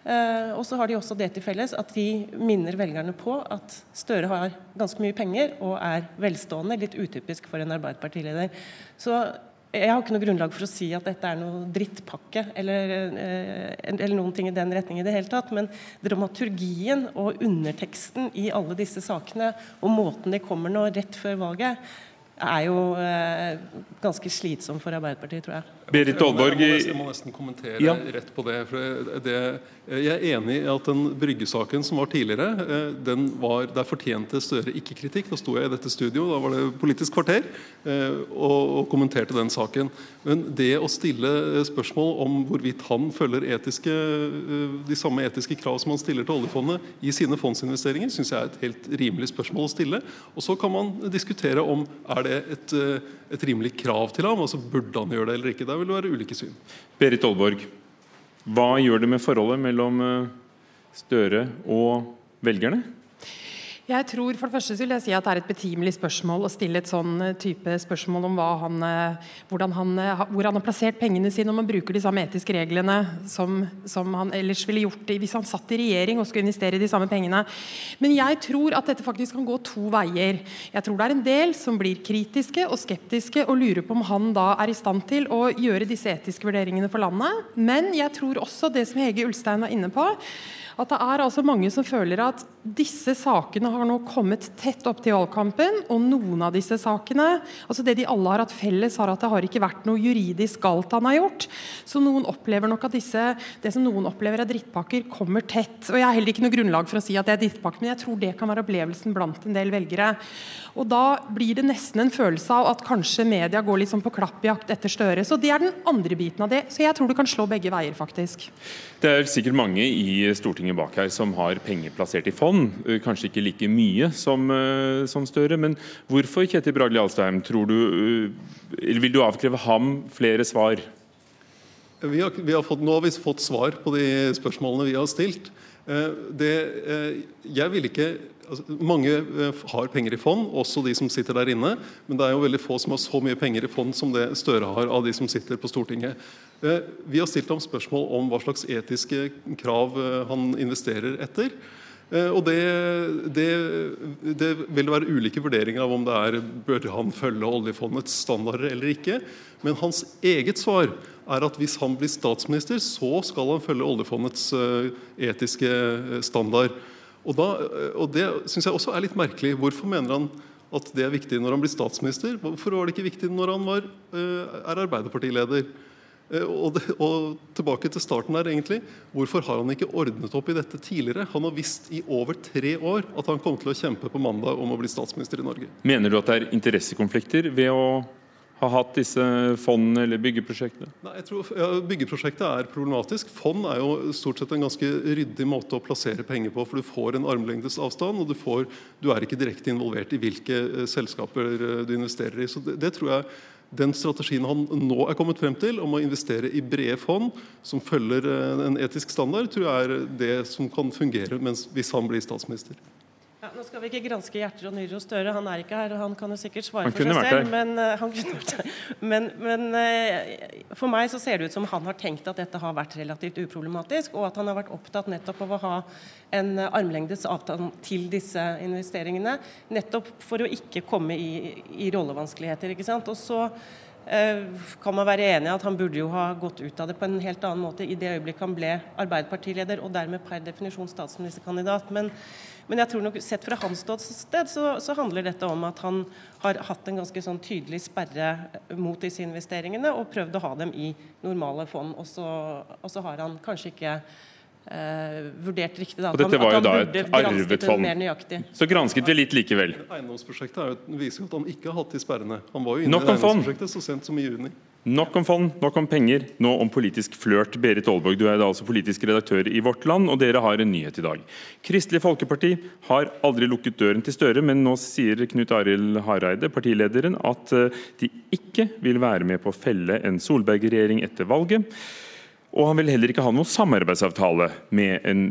Eh, og så har de også det til felles at de minner velgerne på at Støre har ganske mye penger og er velstående, litt utypisk for en Arbeiderpartileder. Så jeg har ikke noe grunnlag for å si at dette er noe drittpakke eller, eh, eller, noen ting i den retning i det hele tatt, men dramaturgien og underteksten i alle disse sakene og måten de kommer nå rett før valget, er jo eh, ganske slitsom for Arbeiderpartiet, tror jeg. Berit Aalborg Jeg må nesten kommentere ja. rett på det. for det, Jeg er enig i at den Brygge-saken som var tidligere, eh, den var, der fortjente Støre ikke kritikk. Da sto jeg i dette studio, da var det Politisk kvarter, eh, og, og kommenterte den saken. Men det å stille spørsmål om hvorvidt han følger etiske, eh, de samme etiske krav som han stiller til oljefondet i sine fondsinvesteringer, syns jeg er et helt rimelig spørsmål å stille. Og Så kan man diskutere om er det et, et rimelig krav til ham, altså burde han gjøre det eller ikke. Det vil det være ulike syn. Berit Aalborg, hva gjør det med forholdet mellom eh, Støre og velgerne? Jeg tror for det første vil jeg si at det er et betimelig spørsmål å stille et sånn eh, type spørsmål om han, eh, han, eh, hvor han har plassert pengene sine, om han bruker de samme etiske reglene som, som, han ellers ville gjort hvis han satt i regjering og skulle investere de samme pengene. Men jeg tror at dette faktisk kan gå to veier. Jeg tror det er en del som blir kritiske og skeptiske og lurer på om han da er i stand til å gjøre disse etiske vurderingene for landet. Men jeg tror også det som Hege Ulstein var inne på, at det er altså mange som føler at disse sakene har nå kommet tett opp til valgkampen. Og noen av disse sakene altså det de alle har hatt felles, har at det har ikke vært noe juridisk galt han har gjort. Så noen opplever nok at disse, det som noen opplever er drittpakker, kommer tett. Og Jeg har heller ikke noe grunnlag for å si at det er drittpakker, men jeg tror det kan være opplevelsen blant en del velgere. Og Da blir det nesten en følelse av at kanskje media går litt sånn på klappjakt etter Støre. Så Det er den andre biten av det. Så jeg tror det kan slå begge veier, faktisk. Det er sikkert mange i Stortinget bak her som har penger plassert i fond. Eh, kanskje ikke like mye som, eh, som Støre. Men hvorfor Kjetil Bragli Alstheim, tror du, eh, vil du avkreve ham flere svar? Vi har, vi har fått, nå har vi fått svar på de spørsmålene vi har stilt. Det, jeg vil ikke altså, Mange har penger i fond, også de som sitter der inne. Men det er jo veldig få som har så mye penger i fond som det Støre har av de som sitter på Stortinget. Eh, vi har stilt ham spørsmål om hva slags etiske krav eh, han investerer etter. Eh, og det, det, det, vil være ulike vurderinger av om det er bør han følge oljefondets standarder eller ikke. Men hans eget svar er at hvis han blir statsminister, så skal han følge oljefondets etiske standard. Og, da, og Det syns jeg også er litt merkelig. Hvorfor mener han at det er viktig når han blir statsminister? Hvorfor var det ikke viktig når han var, er Arbeiderpartileder? Eh, og, det, og, tilbake til starten der egentlig, Hvorfor har han ikke ordnet opp i dette tidligere? Han har visst i over tre år at han kom til å kjempe på mandag om å bli statsminister i Norge. Mener du at det er interessekonflikter ved å ha hatt disse fondene eller byggeprosjektene? Nei, jeg tror ja, Byggeprosjektet er problematisk. Fond er jo stort sett en ganske ryddig måte å plassere penger på. For du får en armlengdes avstand, og du, får, du er ikke direkte involvert i hvilke uh, selskaper uh, du investerer i. Så det, det tror jeg den strategien han nå er kommet frem til, om å investere i brede fond som følger eh, en etisk standard, tror jeg er det som kan fungere mens, hvis han blir statsminister. Ja, nå skal vi ikke granske hjerter og nyrer hos Støre, han er ikke her. og Han kan jo sikkert svare for seg selv. Men, uh, men, men uh, for meg så ser det ut som han har tenkt at dette har vært relativt uproblematisk, og at han har vært opptatt nettopp av å ha en armlengdes avtale til disse investeringene. Nettopp for å ikke komme i, i rollevanskeligheter. ikke sant? Og så kan man være enig i at han burde jo ha gått ut av det på en helt annen måte i det øyeblikket han ble Arbeiderpartileder og dermed per definisjon statsministerkandidat. Men men jeg tror nok sett fra hans ståsted så, så, handler dette om at han har hatt en ganske sånn tydelig sperre mot disse investeringene og prøvd å ha dem i normale fond. Og så, og så har han kanskje ikke eh, vurdert riktig. Da, og dette var jo da et arvet fond. Så gransket vi litt likevel. Eiendomsprosjektet jo, viser jo at han ikke har hatt de sperrene. Han var jo inne i eiendomsprosjektet så sent som i juni. Nok om fond, nok om penger, nå om politisk flørt. Berit Aalborg, du er da altså politisk redaktør i Vårt Land, og dere har en nyhet i dag. Kristelig Folkeparti har aldri lukket døren til Støre, men nå sier Knut Arild Hareide, partilederen, at eh, de ikke vil være med på å felle en Solberg-regjering etter valget. Og han vil heller ikke ha noen samarbeidsavtale med en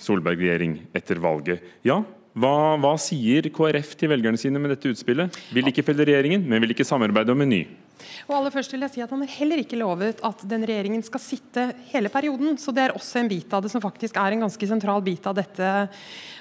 Solberg-regjering etter valget. Ja, Hva, hva sier KrF til velgerne sine med dette utspillet? Vil ikke felle regjeringen, men vil ikke samarbeide om en ny. Og aller først vil jeg si at Han har heller ikke lovet at den regjeringen skal sitte hele perioden. så Det er også en bit av det som faktisk er en ganske sentral bit av dette,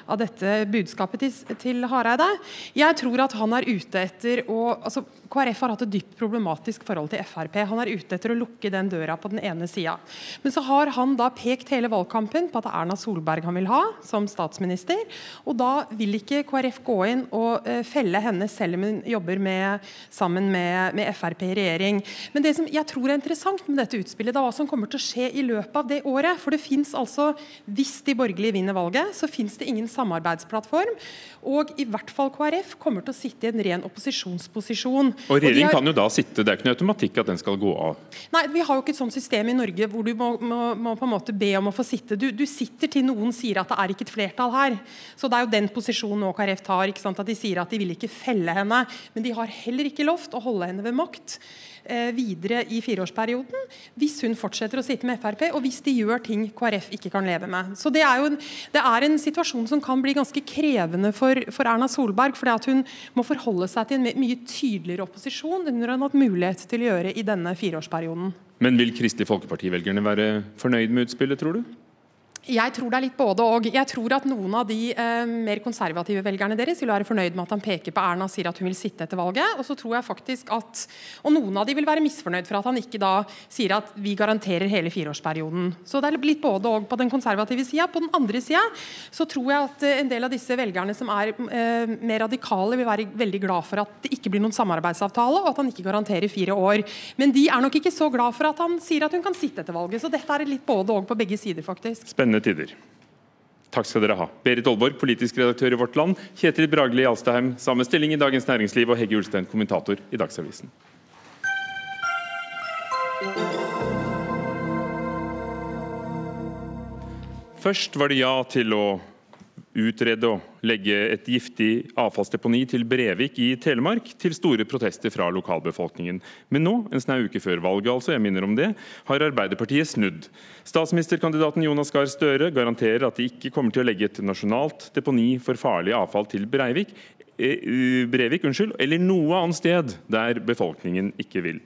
av dette budskapet til, til, Hareide. Jeg tror at han er ute etter å altså KrF har hatt et dypt problematisk forhold til Frp. Han er ute etter å lukke den døra på den ene sida. Men så har han da pekt hele valgkampen på at det er Erna Solberg han vil ha som statsminister. Og da vil ikke KrF gå inn og uh, felle henne selv om hun jobber med, sammen med, med Frp i regjering. Men det som jeg tror er interessant med dette utspillet, det er hva som kommer til å skje i løpet av det året. For det fins altså, hvis de borgerlige vinner valget, så fins det ingen samarbeidsplattform. Og i hvert fall KrF kommer til å sitte i en ren opposisjonsposisjon. Og regjeringen har... kan jo da sitte, Det er ikke noe automatikk at den skal gå av? Nei, vi har jo ikke et sånt system i Norge hvor du må, må, må på en måte be om å få sitte. Du, du, sitter til noen sier at det er ikke et flertall her. Så Det er jo den posisjonen nå KrF tar. ikke sant? At De sier at de vil ikke felle henne. Men de har heller ikke lovt å holde henne ved makt. Eh, videre i fireårsperioden hvis hun fortsetter å sitte med Frp, og hvis de gjør ting KrF ikke kan leve med. Så Det er jo en, det er en situasjon som kan bli ganske krevende for, for Erna Solberg. fordi at Hun må forholde seg til en mye tydeligere opposisjon enn hun har hatt mulighet til å gjøre i denne fireårsperioden. Men vil Kristelig Folkeparti-velgerne være fornøyd med utspillet, tror du? Jeg tror det er litt både og. Jeg tror at noen av de eh, mer konservative velgerne deres vil være fornøyd med at han peker på Erna og sier at hun vil sitte etter valget. Og så tror jeg faktisk at, og noen av de vil være misfornøyd for at han ikke da sier at vi garanterer hele fireårsperioden. Så det er litt både og på den konservative sida. På den andre sida så tror jeg at eh, en del av disse velgerne som er eh, mer radikale, vil være veldig glad for at det ikke blir noen samarbeidsavtale, og at han ikke garanterer fire år. Men de er nok ikke så glad for at han sier at hun kan sitte etter valget. Så dette er litt både og på begge sider, faktisk. Spennende spennende tider. Takk skal dere ha. Berit Aalborg, politisk redaktør i Vårt Land. Kjetil Bragli Alstaheim, samme stilling i Dagens Næringsliv. Og Hegge Ulstein, kommentator i Dagsavisen. Først var det ja til å utrede å legge et giftig avfallsdeponi til Brevik i Telemark, til store protester fra lokalbefolkningen. Men nå, en snau uke før valget, altså, jeg minner om det, har Arbeiderpartiet snudd. Statsministerkandidaten Jonas Gahr Støre garanterer at de ikke kommer til å legge et nasjonalt deponi for farlig avfall til Breivik, eh, Brevik unnskyld, eller noe annet sted der befolkningen ikke vil.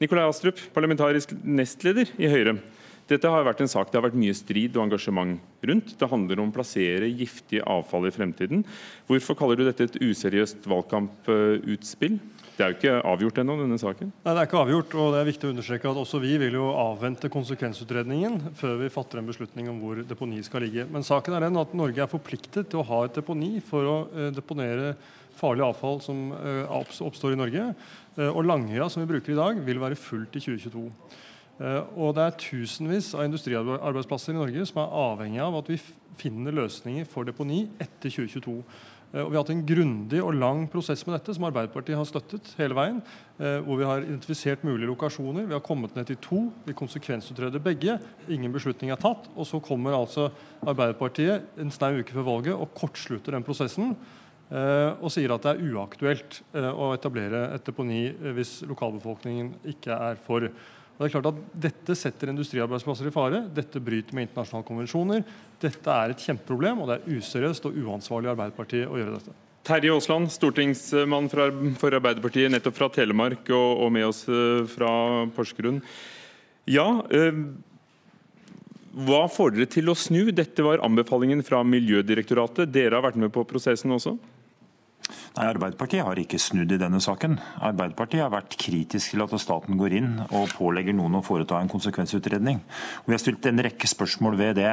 Nikolai Astrup, parlamentarisk nestleder i Høyre. Dette har vært en sak det har vært mye strid og engasjement rundt. Det handler om å plassere giftig avfall i fremtiden. Hvorfor kaller du dette et useriøst valgkamputspill? Det er jo ikke avgjort ennå, denne saken? Nei, det er ikke avgjort, og det er viktig å understreke at også vi vil jo avvente konsekvensutredningen før vi fatter en beslutning om hvor deponi skal ligge. Men saken er den at Norge er forpliktet til å ha et deponi for å eh, deponere farlig avfall som eh, oppstår i Norge. Eh, og Langøya, som vi bruker i dag, vil være fullt i 2022. Eh, og det er tusenvis av industriarbeidsplasser i Norge som er avhengig av at vi finner løsninger for deponi etter 2022. Eh, og vi har hatt en grundig og lang prosess med dette, som Arbeiderpartiet har støttet hele veien. Eh, hvor vi har identifisert mulige lokasjoner. Vi har kommet ned til to. Vi konsekvensutreder begge. Ingen beslutning er tatt. Og så kommer altså Arbeiderpartiet en snau uke før valget og kortslutter den prosessen. Og sier at det er uaktuelt å etablere et deponi hvis lokalbefolkningen ikke er for. Og det er klart at Dette setter industriarbeidsplasser i fare. Dette bryter med internasjonale konvensjoner. Dette er et kjempeproblem, og det er useriøst og uansvarlig av Arbeiderpartiet å gjøre dette. Terje Aasland, stortingsmann for Arbeiderpartiet, nettopp fra Telemark og, med oss eh, fra Porsgrunn. Ja, eh, hva får dere til å snu? Dette var anbefalingen fra Miljødirektoratet. Dere har vært med på prosessen også? Nei, Arbeiderpartiet har ikke snudd i denne saken. Arbeiderpartiet har vært kritisk til at staten går inn og pålegger noen å foreta en konsekvensutredning. Og vi har stilt en rekke spørsmål ved det.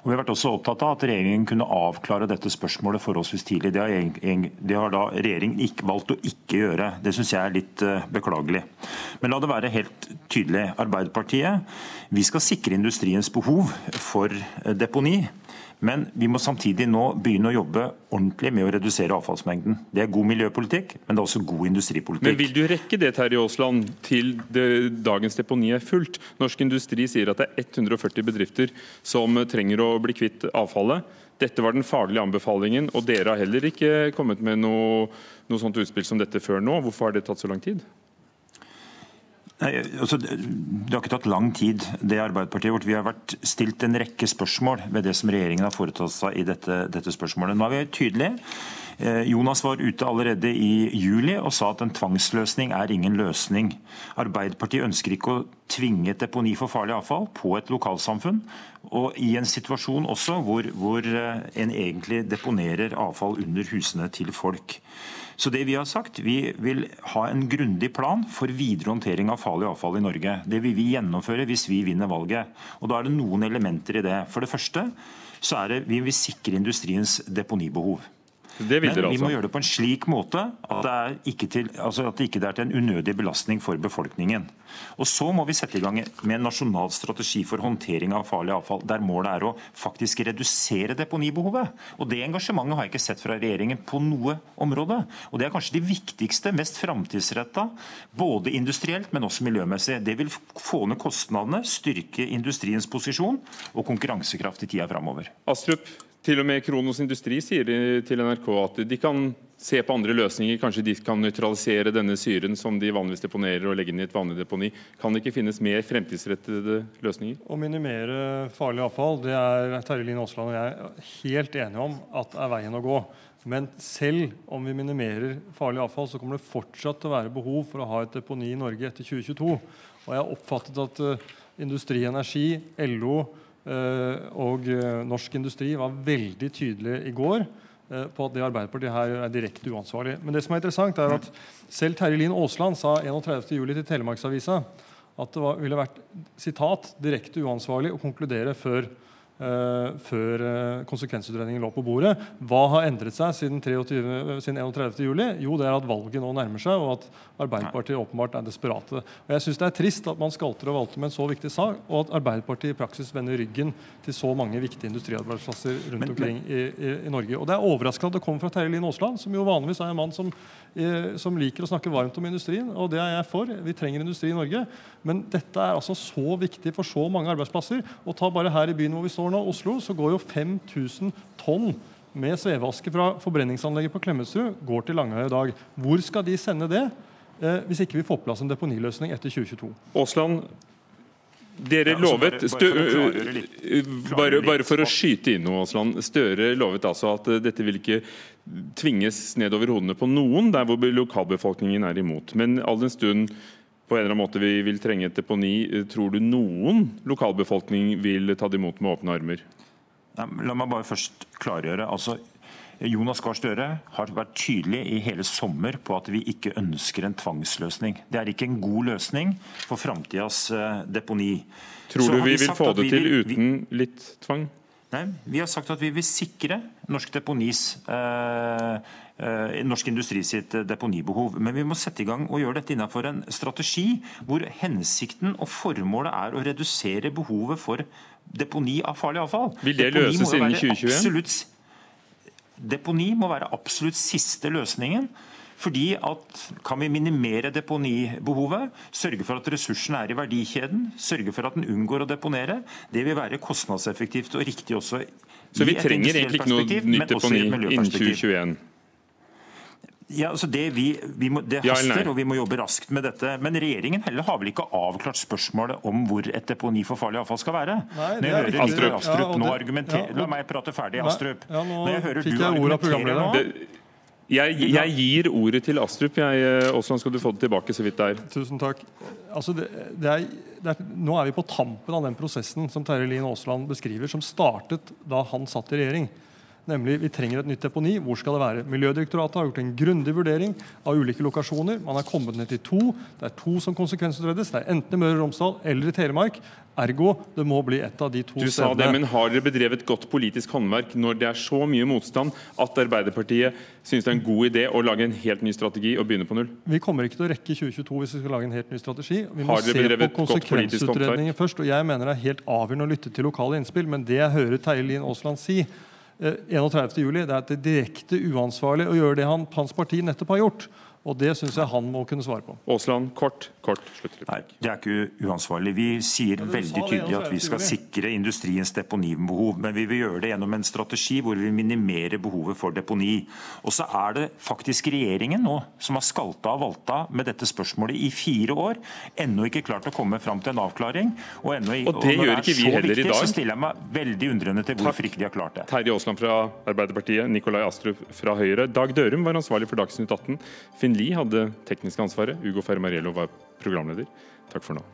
Og Vi har vært også opptatt av at regjeringen kunne avklare dette spørsmålet forholdsvis tidlig. Det har, det har da regjeringen ikke, valgt å ikke gjøre. Det syns jeg er litt uh, beklagelig. Men la det være helt tydelig. Arbeiderpartiet, vi skal sikre industriens behov for uh, deponi. Men vi må samtidig nå begynne å jobbe ordentlig med å redusere avfallsmengden. Det er god miljøpolitikk, men det er også god industripolitikk. Men Vil du rekke det Terje Aasland, til det, dagens deponi er fullt? Norsk Industri sier at det er 140 bedrifter som trenger å bli kvitt avfallet. Dette var den faglige anbefalingen, og dere har heller ikke kommet med noe, noe sånt utspill som dette før nå. Hvorfor har det tatt så lang tid? Nei, altså, det har ikke tatt lang tid, det Arbeiderpartiet vårt. Vi har vært stilt en rekke spørsmål ved det som regjeringen har foretatt seg i dette, dette spørsmålet. Nå er vi tydelige. Eh, Jonas var ute allerede i juli og sa at en tvangsløsning er ingen løsning. Arbeiderpartiet ønsker ikke å tvinge et deponi for farlig avfall på et lokalsamfunn. Og i en situasjon også hvor, hvor eh, en egentlig deponerer avfall under husene til folk. Så det Vi har sagt, vi vil ha en grundig plan for videre håndtering av farlig avfall i Norge. Det vil vi gjennomføre hvis vi vinner valget. Og Da er det noen elementer i det. For det første så er det vi vil sikre industriens deponibehov. Det vil Men vi må altså. gjøre det på en slik måte at det, er ikke til, altså at det ikke er til en unødig belastning for befolkningen. Og Så må vi sette i gang med en nasjonal strategi for håndtering av farlig avfall, der målet er å faktisk redusere deponibehovet. Og Det engasjementet har jeg ikke sett fra regjeringen på noe område. Og Det er kanskje de viktigste, mest framtidsretta, både industrielt, men også miljømessig. Det vil få ned kostnadene, styrke industriens posisjon og konkurransekraft i tida framover. Astrup, til og med Kronos Industri sier til NRK at de kan se på andre løsninger. Kanskje de kan nøytralisere denne syren som de vanligvis deponerer og legge inn i et vanlig deponi. Kan det ikke finnes mer fremtidsrettede løsninger? Å minimere farlig avfall det er Terje Lien Aasland og jeg helt enige om at er veien å gå. Men selv om vi minimerer farlig avfall, så kommer det fortsatt til å være behov for å ha et deponi i Norge etter 2022. Og jeg har oppfattet at uh, Industri Energi, LO og uh, Norsk Industri var veldig tydelig i går på at det Arbeiderpartiet her er direkte uansvarlig. Men det som er interessant er at selv Terje Lien Aasland sa 31.07. til Telemarksavisa at det var, ville vært sitat, direkte uansvarlig å konkludere før, før uh, konsekvensutredningen lå på bordet. Hva har endret seg siden, 23, siden 31. juli? Jo, det er at valget nå nærmer seg, og at Arbeiderpartiet åpenbart er desperate. Og jeg synes Det er trist at man skalter og valter med en så viktig sak, og at Arbeiderpartiet i praksis vender ryggen til så mange viktige industriarbeidsplasser rundt Men- omkring i, i, i Norge. Og Det er overraskende at det kommer fra Terje Lien Aasland, som jo vanligvis er en mann som, eh, som liker å snakke varmt om industrien, og det er jeg for. Vi trenger industri i Norge. Men dette er altså så viktig for så mange arbeidsplasser. Og ta bare her i byen hvor vi står nå, Oslo, så går jo 5000 tonn med sveveaske fra forbrenningsanlegget på Klemetsrud går til Langøya i dag. Hvor skal de sende det eh, hvis ikke vi får på plass en deponiløsning etter 2022? Åsland, dere Ja, altså lovet bare- bare for å skyte inn noe, Aasland. Støre lovet altså at øh, dette vil ikke tvinges nedover hodene på noen der hvor lokalbefolkningen er imot. Men all den stund på en eller annen måte vi vil trenge et deponi, øh, tror du noen lokalbefolkning vil ta det imot med åpne armer? La meg bare først klargjøre. altså Jonas Gahr Støre har vært tydelig i hele sommer på at vi ikke ønsker en tvangsløsning. Det er ikke en god løsning for framtidas eh, deponi. Tror du har vi vil få det vi til vil- vi- uten litt tvang? Nei, Vi har sagt at vi vil sikre Norsk Deponis eh, eh, Norsk Industri sitt eh, deponibehov. Men vi må sette i gang og gjøre dette innenfor en strategi hvor hensikten og formålet er å redusere behovet for deponi av farlig avfall. Vil det Deponi løses innen 2021? absolutt- Deponi må være absolutt siste løsningen. Fordi at Kan vi minimere deponibehovet, sørge for at ressursene er i verdikjeden, sørge for at den unngår å deponere, det vil være kostnadseffektivt og riktig også Så vi i et trenger industrielt egentlig ikke noe perspektiv, men nytt også i deponi et innen miljøperspektiv. 2021? Ja, altså det, vi, vi må, det haster, og vi må jobbe raskt med dette. Men regjeringen heller har vel ikke avklart spørsmålet om hvor et deponi for farlig avfall skal være? Nei, Når det jeg er hører riktig. Astrup, Astrup Ja, nå argumentere ja, La meg prate ferdig, Nei, Astrup. ja, nå Når jeg hører fikk du jeg ordet av argumentere programlederen. nå jeg, jeg gir ordet til Astrup. Jeg, eh, skal du få det tilbake så vidt det er. Tusen takk. Altså det, det er, det er, nå er vi på tampen av den prosessen som Terje Lien Aasland beskriver, som startet da han satt i regjering. Nemlig, Vi trenger et nytt deponi. Hvor skal det være? Miljødirektoratet har gjort en grundig vurdering av ulike lokasjoner. Man har kommet ned til to. Det er to som konsekvensutredes. Det er enten i Møre og Romsdal eller i Telemark. Ergo det må bli et av de to stedene. Du sa stedene. det, men Har dere bedrevet godt politisk håndverk når det er så mye motstand at Arbeiderpartiet synes det er en god idé å lage en helt ny strategi og begynne på null? Vi kommer ikke til å rekke 2022 hvis vi skal lage en helt ny strategi. Vi må se på konsekvensutredningen først. og Jeg mener det er helt avgjørende å lytte til lokale innspill. Men det jeg hører Terje Lien Aasland si eh, 31. juli, er det er direkte uansvarlig å gjøre det han, hans parti nettopp har gjort. Og Det syns jeg han må kunne svare på. Aasland, kort, kort Nei, Det er ikke uansvarlig. Vi sier veldig tydelig at vi skal sikre industriens deponibehov. Men vi vil gjøre det gjennom en strategi hvor vi minimerer behovet for deponi. Og så er det faktisk regjeringen nå som har skalta og valta med dette spørsmålet i fire år. Ennå ikke klart å komme fram til en avklaring. Og, ennå, og det og gjør ikke vi heller viktig, i dag. Så stiller jeg meg veldig undrende til hvorfor ikke de har klart det. Terje Aasland fra Arbeiderpartiet, Nikolai Astrup fra Høyre. Dag Dørum var ansvarlig for Dagsnytt 18. Finn Lie hadde teknisk ansvaret. Ugo Fermariello var programleder. Takk for nå.